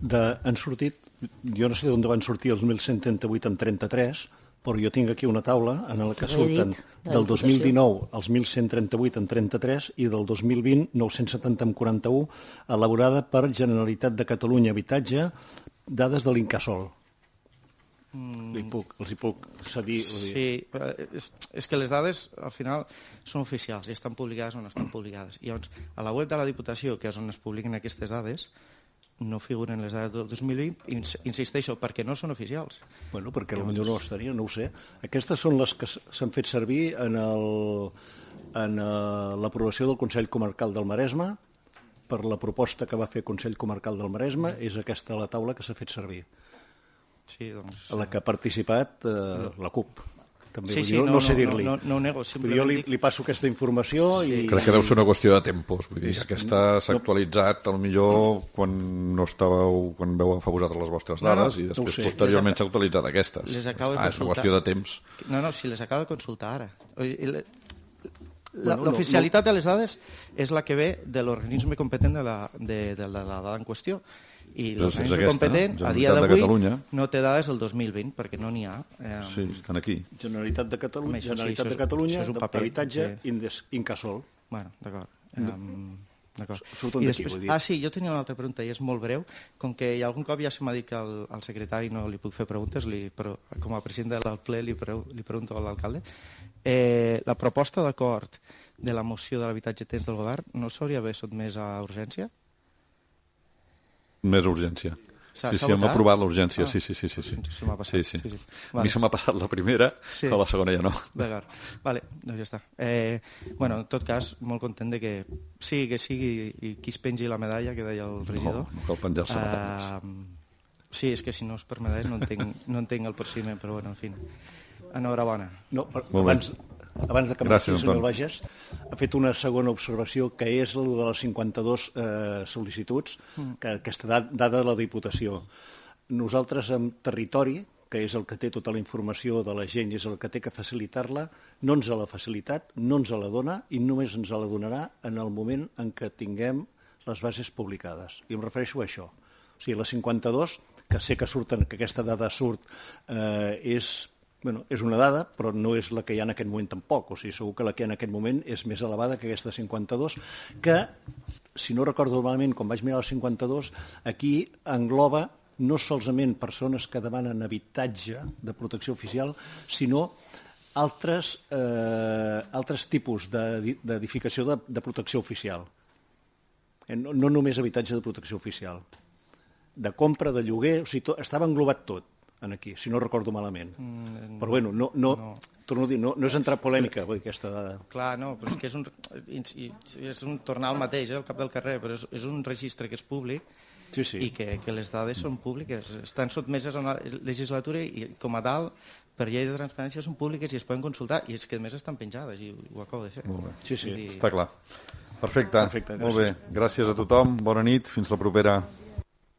de, han sortit, jo no sé d'on van sortir els 1.138 amb 33, però jo tinc aquí una taula en la que surten del 2019 els 1.138 en 33 i del 2020 970 en 41, elaborada per Generalitat de Catalunya Habitatge, dades de l'Incasol. Mm. Li puc, els hi puc cedir. Sí, és, és que les dades al final són oficials i estan publicades on estan publicades. I llavors, a la web de la Diputació, que és on es publiquen aquestes dades, no figuren les dades del 2020, insisteixo, perquè no són oficials. Bueno, perquè potser no estaria, no ho sé. Aquestes són les que s'han fet servir en el en uh, l'aprovació del Consell Comarcal del Maresme per la proposta que va fer el Consell Comarcal del Maresme és aquesta la taula que s'ha fet servir. Sí, doncs... A la que ha participat uh, la CUP també. Sí, sí, no, no, no sé dir-li. No, no, no ho nego, simplement... Jo li, li passo aquesta informació sí. i... Crec que deu ser una qüestió de tempos. Vull dir, aquesta s'ha actualitzat al millor quan no estàveu, quan veu agafar vosaltres les vostres dades no, no, i després no posteriorment s'ha actualitzat aquestes. Les acabo ah, és una qüestió de temps. No, no, si les acabo de consultar ara. L'oficialitat bueno, no, no. de les dades és la que ve de l'organisme competent de la, de, de, la, de la dada en qüestió i l'organisme competent a dia d'avui no té dades del 2020 perquè no n'hi ha. Eh, sí, estan aquí. Generalitat de Catalunya, això, Generalitat sí, de Catalunya, és un paper, habitatge sí. Incasol. Bueno, d'acord. Um, D'acord. I després, ah, sí, jo tenia una altra pregunta i és molt breu. Com que algun cop ja se m'ha dit que al, al secretari no li puc fer preguntes, li, però com a president del ple li, pre, li pregunto a l'alcalde. Eh, la proposta d'acord de la moció de l'habitatge temps del govern no s'hauria d'haver sotmès a urgència? Més urgència. Sí, sí, hem aprovat l'urgència, ah, sí, sí, sí. sí, sí. Se m'ha passat. Sí, sí. sí, sí. Vale. A mi se m'ha passat la primera, sí. però la segona ja no. D'acord. Vale, doncs ja està. Eh, bueno, en tot cas, molt content de que sigui que sigui i qui es pengi la medalla que deia el regidor. No, no cal penjar-se uh, medalles. Sí, és que si no és per medalles no entenc, no entenc el procediment, però bueno, en fi. Enhorabona. No, abans, abans de que marxi el senyor Bages, ha fet una segona observació, que és el de les 52 eh, sol·licituds, mm. que aquesta dada de la Diputació. Nosaltres, amb territori, que és el que té tota la informació de la gent i és el que té que facilitar-la, no ens l'ha facilitat, no ens la dona i només ens la donarà en el moment en què tinguem les bases publicades. I em refereixo a això. O sigui, les 52, que sé que surten, que aquesta dada surt, eh, és Bueno, és una dada, però no és la que hi ha en aquest moment tampoc. O sigui, segur que la que hi ha en aquest moment és més elevada que aquesta 52, que, si no recordo malament, quan vaig mirar el 52, aquí engloba no solament persones que demanen habitatge de protecció oficial, sinó altres, eh, altres tipus d'edificació de, de protecció oficial. Eh, no, no només habitatge de protecció oficial. De compra, de lloguer, o sigui, tot, estava englobat tot en aquí, si no recordo malament. Mm, però bueno, no, no, no. torno a dir, no, no és entrar polèmica, vull dir, aquesta dada. Clar, no, però és que és un, és un tornar al mateix, eh, al cap del carrer, però és, és un registre que és públic sí, sí. i que, que les dades són públiques, estan sotmeses a una legislatura i com a tal per llei de transparència són públiques i es poden consultar i és que a més estan penjades i ho acabo de fer. Molt bé. Sí, sí. Dir... Està clar. Perfecte. Perfecte Molt bé. Gràcies a tothom. Bona nit. Fins la propera.